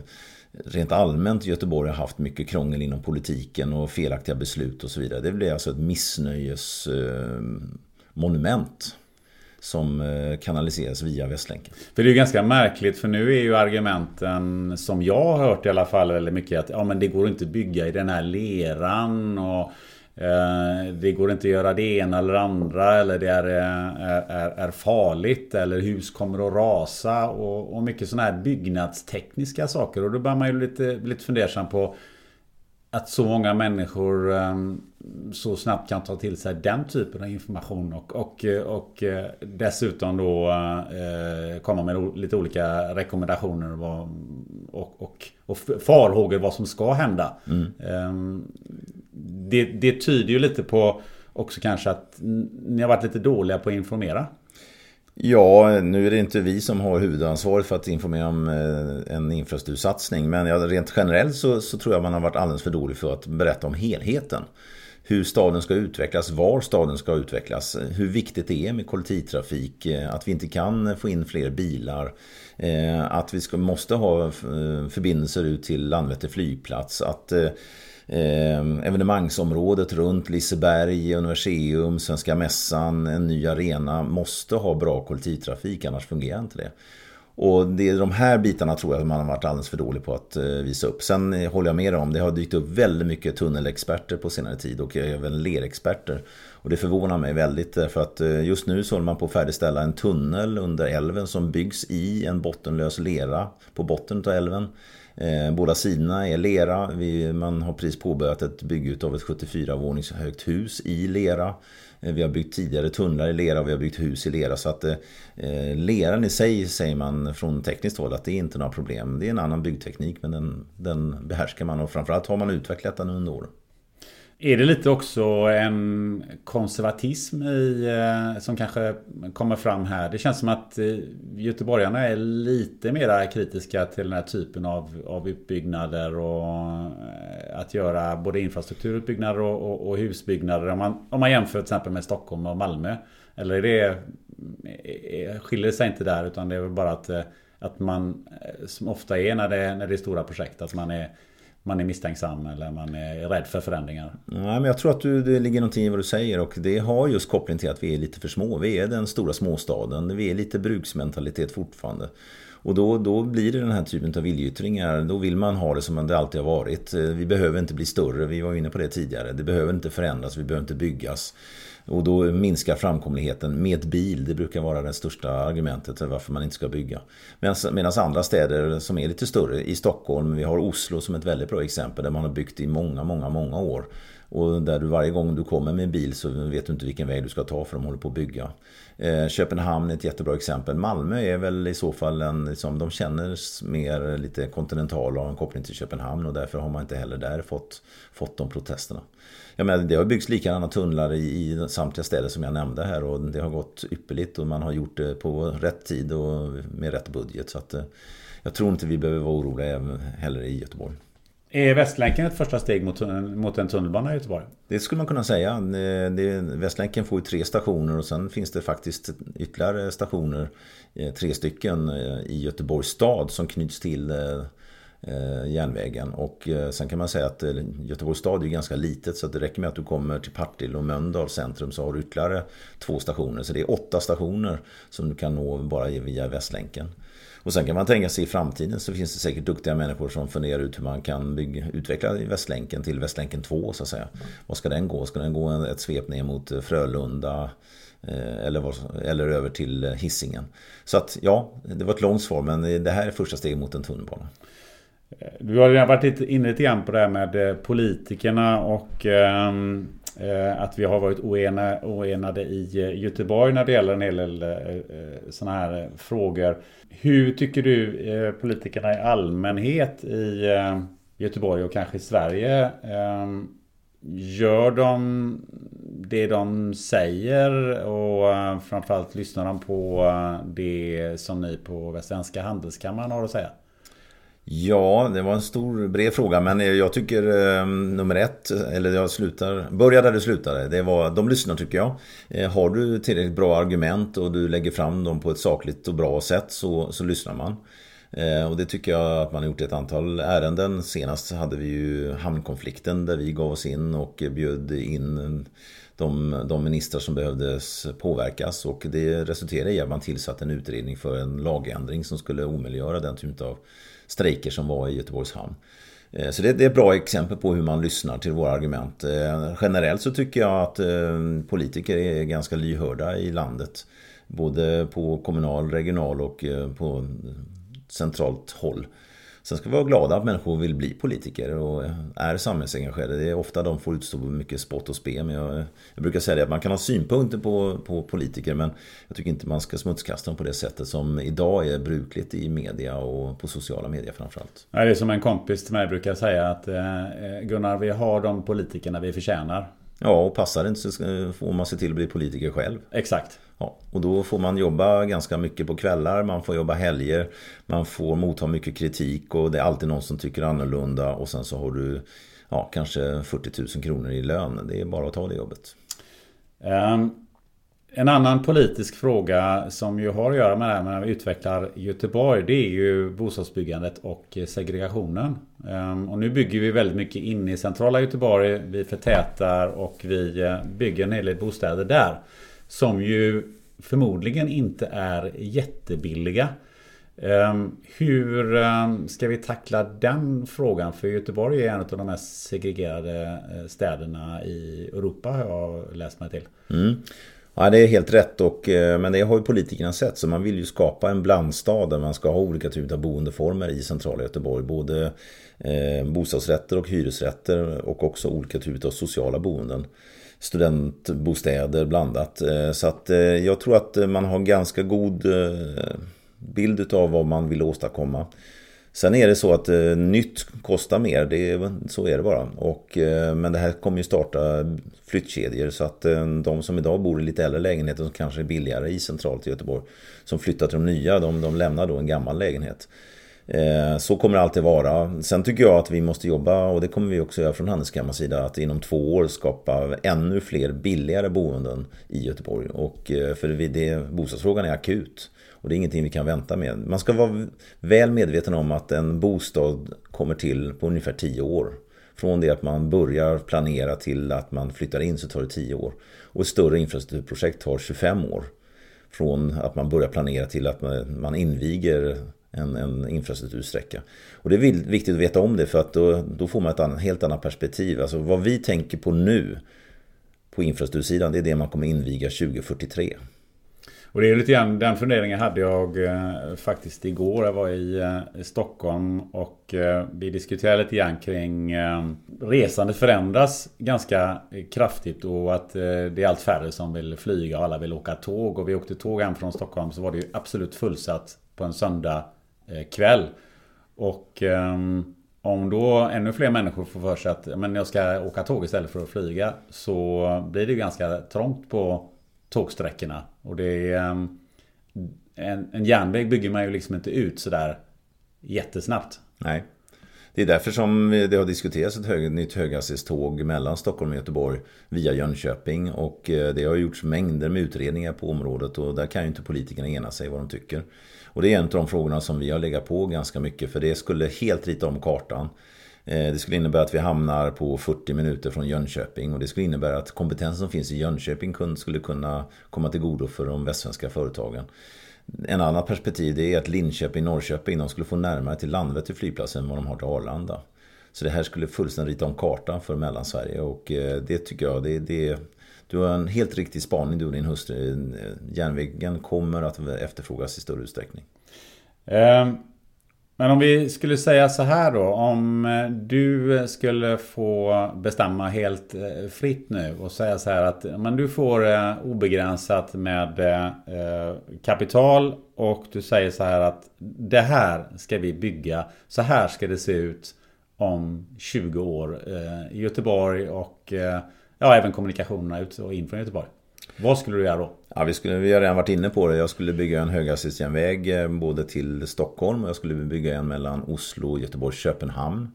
rent allmänt Göteborg har haft mycket krångel inom politiken och felaktiga beslut och så vidare. Det blev alltså ett missnöjesmonument eh, som eh, kanaliseras via Västlänken. För det är ju ganska märkligt för nu är ju argumenten som jag har hört i alla fall väldigt mycket att ja, men det går inte att bygga i den här leran och Eh, det går inte att göra det ena eller andra eller det är, eh, är, är farligt eller hus kommer att rasa och, och mycket sådana här byggnadstekniska saker. Och då börjar man ju lite, lite fundersam på att så många människor ehm, så snabbt kan ta till sig den typen av information och, och, och eh, dessutom då eh, komma med lite olika rekommendationer och, och, och, och farhågor vad som ska hända. Mm. Ehm, det, det tyder ju lite på också kanske att ni har varit lite dåliga på att informera. Ja, nu är det inte vi som har huvudansvaret för att informera om eh, en infrastruktursatsning. Men rent generellt så, så, tror jag man har varit alldeles för dålig för att berätta om helheten. Hur staden ska utvecklas, var staden ska utvecklas, hur viktigt det är med kollektivtrafik, eh, att vi inte kan få in fler bilar, eh, att vi ska, måste ha eh, förbindelser ut till Landvetter flygplats, att eh, evenemangsområdet runt Liseberg, Universium, Svenska Mässan, en ny arena måste ha bra kollektivtrafik annars fungerar inte det. Och det är de här bitarna tror jag man har varit alldeles för dålig på att eh, visa upp. Sen eh, håller jag med om, det har dykt upp väldigt mycket tunnelexperter på senare tid och även lerexperter. Och det förvånar mig väldigt eh, för att just nu så håller man på att färdigställa en tunnel under älven som byggs i en bottenlös lera på botten av älven. Båda sidorna är lera. Man har precis påbörjat ett bygge av ett 74 vånings högt hus i lera. Eh, vi har byggt tidigare tunnlar i lera och vi har byggt hus i lera. Så att eh, leran i sig säger man från tekniskt håll att det är inte några problem. Det är en annan byggteknik men den, den behärskar man och framförallt har man utvecklat den under åren. Är det lite också en konservatism i, eh, som kanske kommer fram här? Det känns som att eh, göteborgarna är lite mer kritiska till den här typen av, av utbyggnader och eh, att göra både infrastrukturutbyggnader och, och, och husbyggnader. Om man, om man jämför till exempel med Stockholm och Malmö. Eller är det, skiljer det sig inte där utan det är väl bara att, att man, som ofta är när det, när det är stora projekt, att man är man är misstänksam eller man är rädd för förändringar? Nej, men jag tror att du, det ligger någonting i vad du säger och det har just koppling till att vi är lite för små. Vi är den stora småstaden. Vi är lite bruksmentalitet fortfarande. Och då, då blir det den här typen av viljeyttringar. Då vill man ha det som det alltid har varit. Eh, vi behöver inte bli större, vi var inne på det tidigare. Det behöver inte förändras, vi behöver inte byggas. Och då minskar framkomligheten med bil. Det brukar vara det största argumentet för varför man inte ska bygga. Medan andra städer som är lite större, i Stockholm, vi har Oslo som ett väldigt bra exempel där man har byggt i många, många, många år. Och där du varje gång du kommer med en bil så vet du inte vilken väg du ska ta för de håller på att bygga. Eh, Köpenhamn är ett jättebra exempel. Malmö är väl i så fall en, liksom, de känner mer lite kontinentala och har en koppling till Köpenhamn och därför har man inte heller där fått, fått de protesterna. Jag menar, det har byggts likadana tunnlar i, i samtliga städer som jag nämnde här och det har gått ypperligt och man har gjort det på rätt tid och med rätt budget. Så att, eh, jag tror inte vi behöver vara oroliga heller i Göteborg. Är Västlänken ett första steg mot, mot en tunnelbana i Göteborg? Det skulle man kunna säga. Det, Västlänken får ju tre stationer och sen finns det faktiskt ytterligare stationer, eh, tre stycken eh, i Göteborgs stad som knyts till eh, Eh, järnvägen. Och eh, sen kan man säga att eh, Göteborgs stad är ganska litet så det räcker med att du kommer till Partille och Mölndal centrum så har du ytterligare två stationer. Så det är åtta stationer som du kan nå bara via Västlänken. Och sen kan man tänka sig i framtiden så finns det säkert duktiga människor som funderar ut hur man kan bygga, utveckla Västlänken till Västlänken 2 så att säga. Vad ska den gå? Ska den gå ett svep ner mot Frölunda? Eller, var, eller över till hissingen. Så att ja, det var ett långt svar men det här är första steget mot en tunnelbana. Eh, du har redan varit inne lite grann på det här med eh, politikerna och ehm, eh, att vi har varit oena, oenade i Göteborg när det gäller en hel del sådana här frågor. Hur tycker du politikerna i allmänhet i Göteborg och kanske i Sverige ehm, Gör de det de säger och framförallt lyssnar de på det som ni på Västsvenska Handelskammaren har att säga? Ja, det var en stor bred fråga men jag tycker eh, nummer ett, eller jag slutar, börja där du slutade. Det var, de lyssnar tycker jag. Eh, har du tillräckligt bra argument och du lägger fram dem på ett sakligt och bra sätt så, så lyssnar man. Eh, och det tycker jag att man har gjort i ett antal ärenden. Senast hade vi ju hamnkonflikten där vi gav oss in och bjöd in de, de ministrar som behövdes påverkas och det resulterade i att man tillsatte en utredning för en lagändring som skulle omöjliggöra den typen av strejker som var i Göteborgs hamn. Eh, så det, är ett bra exempel på hur man lyssnar till våra argument. Eh, generellt så tycker jag att eh, politiker är ganska lyhörda i landet. Både på kommunal, regional och på centralt håll. Sen ska vi vara glada att människor vill bli politiker och är samhällsengagerade. Det är ofta de får utstå mycket spott och spe. Men jag, jag brukar säga det att man kan ha synpunkter på, på politiker men jag tycker inte man ska smutskasta dem på det sättet som idag är brukligt i media och på sociala medier framförallt. det är som en kompis till mig brukar säga att eh, Gunnar, vi har de politikerna vi förtjänar. Ja, och passar det inte så får man se till att bli politiker själv. Exakt. Ja, och då får man jobba ganska mycket på kvällar, man får jobba helger, man får motta mycket kritik och det är alltid någon som tycker annorlunda och sen så har du ja, kanske 40 000 kronor i lön. Det är bara att ta det jobbet. Um, en annan politisk fråga som ju har att göra med det här när vi utvecklar Göteborg det är ju bostadsbyggandet och segregationen. Um, och nu bygger vi väldigt mycket inne i centrala Göteborg. Vi förtätar och vi eh, bygger en hel del bostäder där. Som ju förmodligen inte är jättebilliga. Ehm, hur ehm, ska vi tackla den frågan? För Göteborg är en av de mest segregerade eh, städerna i Europa har jag läst mig till. Mm. Ja, det är helt rätt. Och, eh, men det har ju politikerna sett. Så man vill ju skapa en blandstad där man ska ha olika typer av boendeformer i centrala Göteborg. Både eh, bostadsrätter och hyresrätter och också olika typer av sociala boenden studentbostäder blandat. Eh, så att eh, jag tror att eh, man har ganska god bild av vad man vill åstadkomma. Sen är det så att nytt kostar mer, det är, så är det bara. Och, men det här kommer ju starta flyttkedjor så att de som idag bor i lite äldre lägenheter som kanske är billigare i centralt i Göteborg som flyttar till de nya, de, de lämnar då en gammal lägenhet. Eh, så kommer det alltid vara. Sen tycker jag att vi måste jobba, och det kommer vi också göra från Handelskammarens sida, att inom två år skapa ännu fler billigare boenden i Göteborg. Och eh, för det, bostadsfrågan är akut. Och det är ingenting vi kan vänta med. Man ska vara väl medveten om att en bostad kommer till på ungefär tio år. Från det att man börjar planera till att man flyttar in så tar det tio år. Och ett större infrastrukturprojekt tar 25 år. Från att man börjar planera till att man inviger en, en infrastruktursträcka. Och det är viktigt att veta om det för att då, då får man ett annat, helt annat perspektiv. Alltså vad vi tänker på nu på infrastruktursidan det är det man kommer inviga 2043. Och det är lite grann den funderingen hade jag eh, faktiskt igår. Jag var i eh, i Stockholm och eh, vi diskuterade lite grann kring eh, resandet förändras ganska kraftigt och att eh, det är allt färre som vill flyga och alla vill åka tåg. Och vi åkte tåg hem från Stockholm så var det ju absolut fullsatt på en söndag Eh, kväll. Och ehm, om då ännu fler människor får för sig att men jag ska åka tåg istället för att flyga så blir det ganska trångt på tågsträckorna. Och det är, ehm, en, en järnväg bygger man ju liksom inte ut sådär jättesnabbt. Nej. Det är därför som det har diskuterats ett hög, nytt höghastighetståg mellan Stockholm och Göteborg via Jönköping. Och eh, det har gjorts mängder med utredningar på området och där kan ju inte politikerna ena sig vad de tycker. Och det är en av de frågorna som vi har legat på ganska mycket för det skulle helt rita om kartan. Eh, det skulle innebära att vi hamnar på 40 minuter från Jönköping och det skulle innebära att kompetensen som finns i Jönköping skulle kunna komma till godo för de västsvenska företagen. En annan perspektiv det är att Linköping, Norrköping, de skulle få närmare till Landvetter flygplats än vad de har till Arlanda. Så det här skulle fullständigt rita om kartan för Mellansverige och eh, det tycker jag, det, det du har en helt riktig spaning du och din hustru. Järnvägen kommer att efterfrågas i större utsträckning. Ehm, men om vi skulle säga så här då. Om eh, du skulle få bestämma helt eh, fritt nu och säga så här att men du får eh, obegränsat med eh, kapital och du säger så här att det här ska vi bygga. Så här ska det se ut om 20 år i Göteborg och ja, även kommunikationerna ut och in från Göteborg. Vad skulle du göra då? Ja, vi, skulle, vi har redan varit inne på det. Jag skulle bygga en höghastighetsjärnväg eh, både till Stockholm och jag skulle bygga en mellan Oslo, Göteborg, Köpenhamn.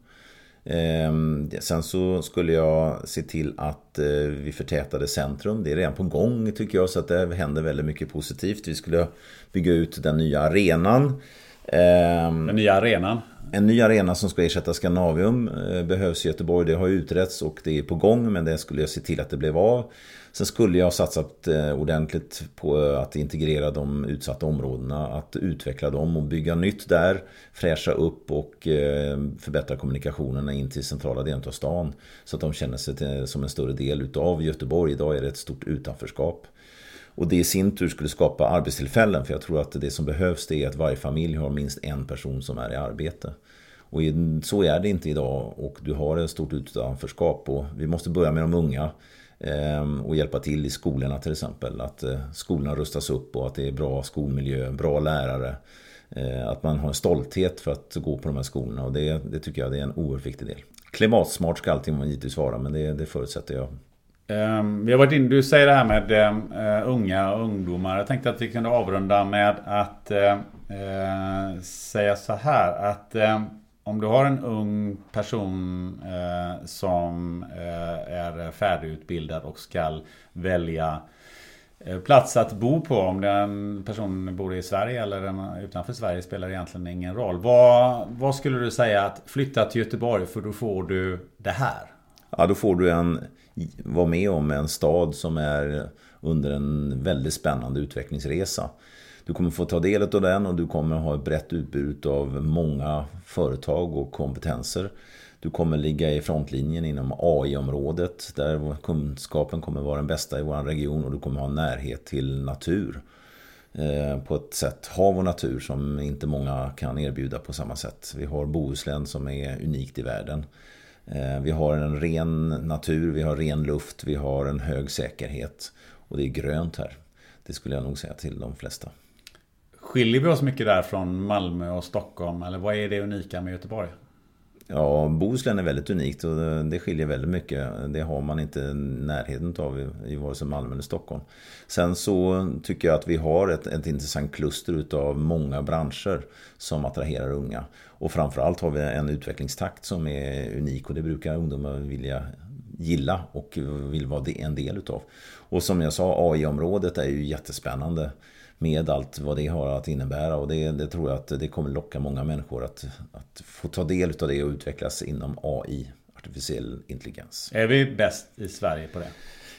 Ehm, sen så skulle jag se till att eh, vi förtätade centrum. Det är redan på gång tycker jag så att det händer väldigt mycket positivt. Vi skulle bygga ut den nya arenan. Ehm, den nya arenan? En ny arena som ska ersätta Scandinavium eh, behövs i Göteborg. Det har utretts och det är på gång men det skulle jag se till att det blev av. Sen skulle jag ha satsat eh, ordentligt på att integrera de utsatta områdena, att utveckla dem och bygga nytt där, fräscha upp och eh, förbättra kommunikationerna in till centrala delen av stan. Så att de känner sig som en större del utav Göteborg. Idag är det ett stort utanförskap. Och det i sin tur skulle skapa arbetstillfällen för jag tror att det som behövs det är att varje familj har minst en person som är i arbete. Och så är det inte idag och du har ett stort utanförskap och vi måste börja med de unga. Ehm, och hjälpa till i skolorna till exempel. Att eh, skolorna rustas upp och att det är bra skolmiljö, bra lärare. Eh, att man har en stolthet för att gå på de här skolorna och det, det tycker jag det är en oerhört viktig del. Klimatsmart ska allting givetvis vara men det, det förutsätter jag. Ehm, vi har varit inne, du säger det här med ehm, eh, unga och ungdomar. Jag tänkte att vi kunde avrunda med att eh, eh, säga så här att ehm, om du har en ung person som är färdigutbildad och ska välja plats att bo på. Om den personen bor i Sverige eller utanför Sverige spelar egentligen ingen roll. Vad, vad skulle du säga att flytta till Göteborg för då får du det här? Ja, då får du en, vara med om en stad som är under en väldigt spännande utvecklingsresa. Du kommer få ta del av den och du kommer ha ett brett utbud av många företag och kompetenser. Du kommer ligga i frontlinjen inom AI-området där kunskapen kommer vara den bästa i vår region och du kommer ha närhet till natur. Eh, på ett sätt, hav och natur som inte många kan erbjuda på samma sätt. Vi har Bohuslän som är unikt i världen. Eh, vi har en ren natur, vi har ren luft, vi har en hög säkerhet och det är grönt här. Det skulle jag nog säga till de flesta. Skiljer vi oss mycket där från Malmö och Stockholm? Eller vad är det unika med Göteborg? Ja, Bohuslän är väldigt unikt och det skiljer väldigt mycket. Det har man inte närheten av i vare sig Malmö eller Stockholm. Sen så tycker jag att vi har ett, ett intressant kluster utav många branscher som attraherar unga. Och framförallt har vi en utvecklingstakt som är unik och det brukar ungdomar vilja gilla och vill vara en del utav. Och som jag sa, AI-området är ju jättespännande med allt vad det har att innebära. Och det, det tror jag att det kommer locka många människor att, att få ta del av det och utvecklas inom AI, artificiell intelligens. Är vi bäst i Sverige på det?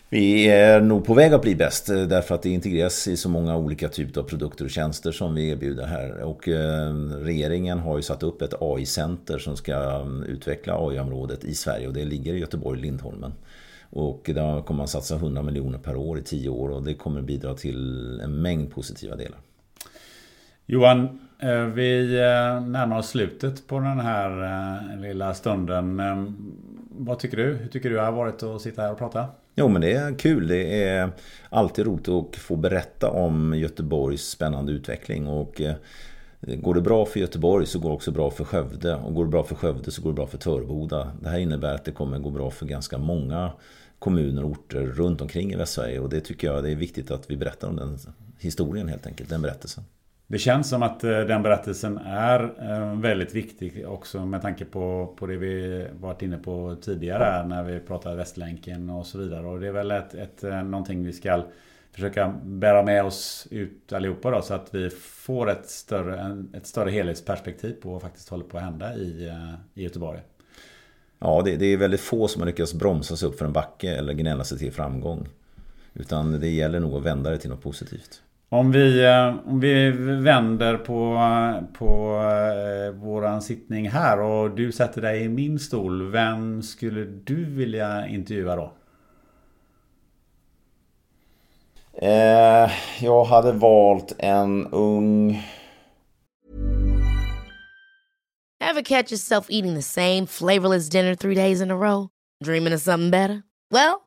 Vi är nog på väg att bli bäst eh, därför att det integreras i så många olika typer av produkter och tjänster som vi erbjuder här. Och eh, regeringen har ju satt upp ett AI-center som ska mm, utveckla AI-området i Sverige och det ligger i Göteborg, Lindholmen. Och där kommer man satsa 100 miljoner per år i 10 år och det kommer bidra till en mängd positiva delar. Johan, eh, vi närmar oss slutet på den här lilla stunden. Vad tycker du? Hur tycker du det har varit att sitta här och prata? Jo men det är kul. Det är alltid roligt att få berätta om Göteborgs spännande utveckling. Och eh, Går det bra för Göteborg så går det också bra för Skövde. Och går det bra för Skövde så går det bra för Törboda. Det här innebär att det kommer gå bra för ganska många kommuner och orter runt omkring i Västsverige. Och det tycker jag det är viktigt att vi berättar om den historien helt enkelt, den berättelsen. Det känns som att eh, den berättelsen är eh, väldigt viktig också med tanke på, på det vi varit inne på tidigare när vi pratade Västlänken och så vidare. Och det är väl ett, ett, eh, någonting vi ska försöka bära med oss ut allihopa då så att vi får ett större, ett större helhetsperspektiv på vad faktiskt håller på att hända i, i Göteborg. Ja, det, det, är väldigt få som har lyckats bromsa sig upp för en backe eller gnälla sig till framgång. Utan det gäller nog att vända det till något positivt. Om vi, eh, om vi vänder på, på eh, våran sittning här och du sätter dig i min stol. Vem skulle du vilja intervjua då? Eh, jag hade valt en ung... Have catch yourself eating the same flavorless dinner three days in a row? Dreaming of something better? Well,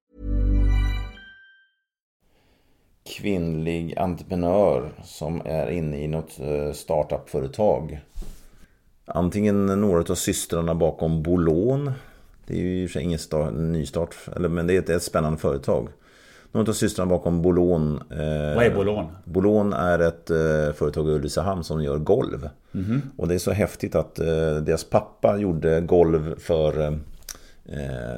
Kvinnlig entreprenör som är inne i något eh, startup-företag. Antingen några av systrarna bakom Bolon. Det är ju i och för sig ingen start, nystart, men det är ett, spännande företag. Några av systrarna bakom Bolon. Eh, Vad är Bolon? Bolon är ett eh, företag i Ulricehamn som gör golv. Mm -hmm. Och det är så häftigt att deras pappa gjorde golv för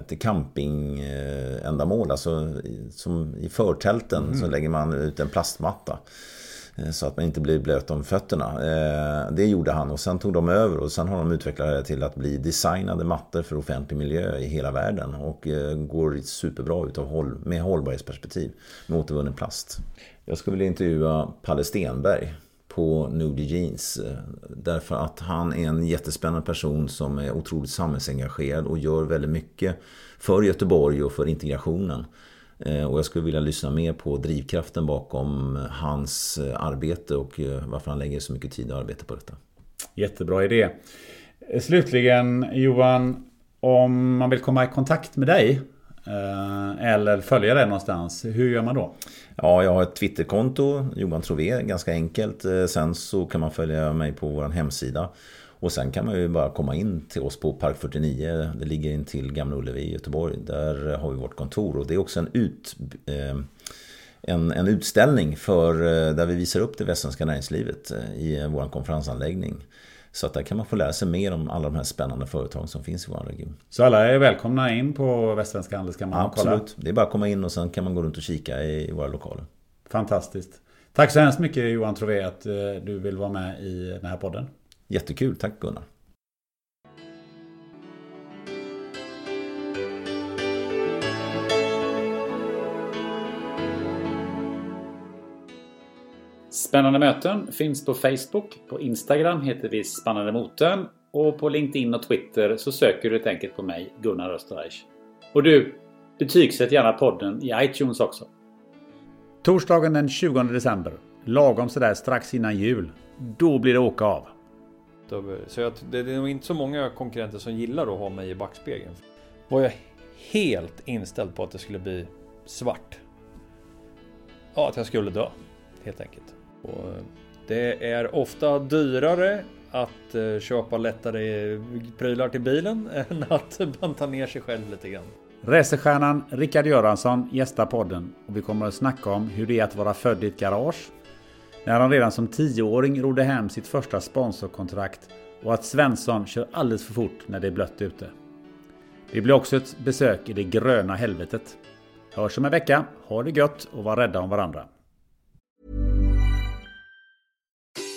till campingändamål. Alltså som i förtälten mm. så lägger man ut en plastmatta. Så att man inte blir blöt om fötterna. Det gjorde han och sen tog de över och sen har de utvecklat det till att bli designade mattor för offentlig miljö i hela världen. Och går superbra ut med hållbarhetsperspektiv med återvunnen plast. Jag skulle vilja intervjua Palle Stenberg på Nudie Jeans. Eh, därför att han är en jättespännande person som är otroligt samhällsengagerad och gör väldigt mycket för Göteborg och för integrationen. Eh, och jag skulle vilja lyssna mer på drivkraften bakom eh, hans arbete och varför han lägger så mycket tid och arbete på detta. Jättebra idé. Slutligen Johan, om man vill komma i kontakt med dig Eh, eller följa dig någonstans, hur gör man då? Ja, jag har ett Twitterkonto, Johan Trové, ganska enkelt. Eh, sen så kan man följa mig på vår hemsida. Och sen kan man ju bara komma in till oss på Park 49. Det ligger in till Gamla Ullevi i Göteborg. Där har vi vårt kontor och det är också en, ut, eh, en, en utställning för, där vi visar upp det västsvenska näringslivet i vår konferensanläggning. Så att där kan man få lära sig mer om alla de här spännande företagen som finns i vår region. Så alla är välkomna in på Västsvenska Handelskammaren Absolut, det är bara att komma in och sen kan man gå runt och kika i våra lokaler. Fantastiskt. Tack så hemskt mycket Johan Trové att du vill vara med i den här podden. Jättekul, tack Gunnar. Spännande möten finns på Facebook. På Instagram heter vi Spännande Moten. Och på LinkedIn och Twitter så söker du helt enkelt på mig, Gunnar Österreich. Och du, betygsätt gärna podden i iTunes också. Torsdagen den 20 december, lagom sådär strax innan jul, då blir det åka av. Så jag, det är nog inte så många konkurrenter som gillar att ha mig i backspegeln. Var jag helt inställd på att det skulle bli svart. Ja, att jag skulle dö. Helt enkelt. Och det är ofta dyrare att eh, köpa lättare eh, prylar till bilen än att banta ner sig själv lite grann. Racerstjärnan Rickard Göransson gästar podden och vi kommer att snacka om hur det är att vara född i ett garage. När han redan som tioåring rodde hem sitt första sponsorkontrakt och att Svensson kör alldeles för fort när det är blött ute. Det blir också ett besök i det gröna helvetet. Hörs om en vecka, ha det gött och var rädda om varandra.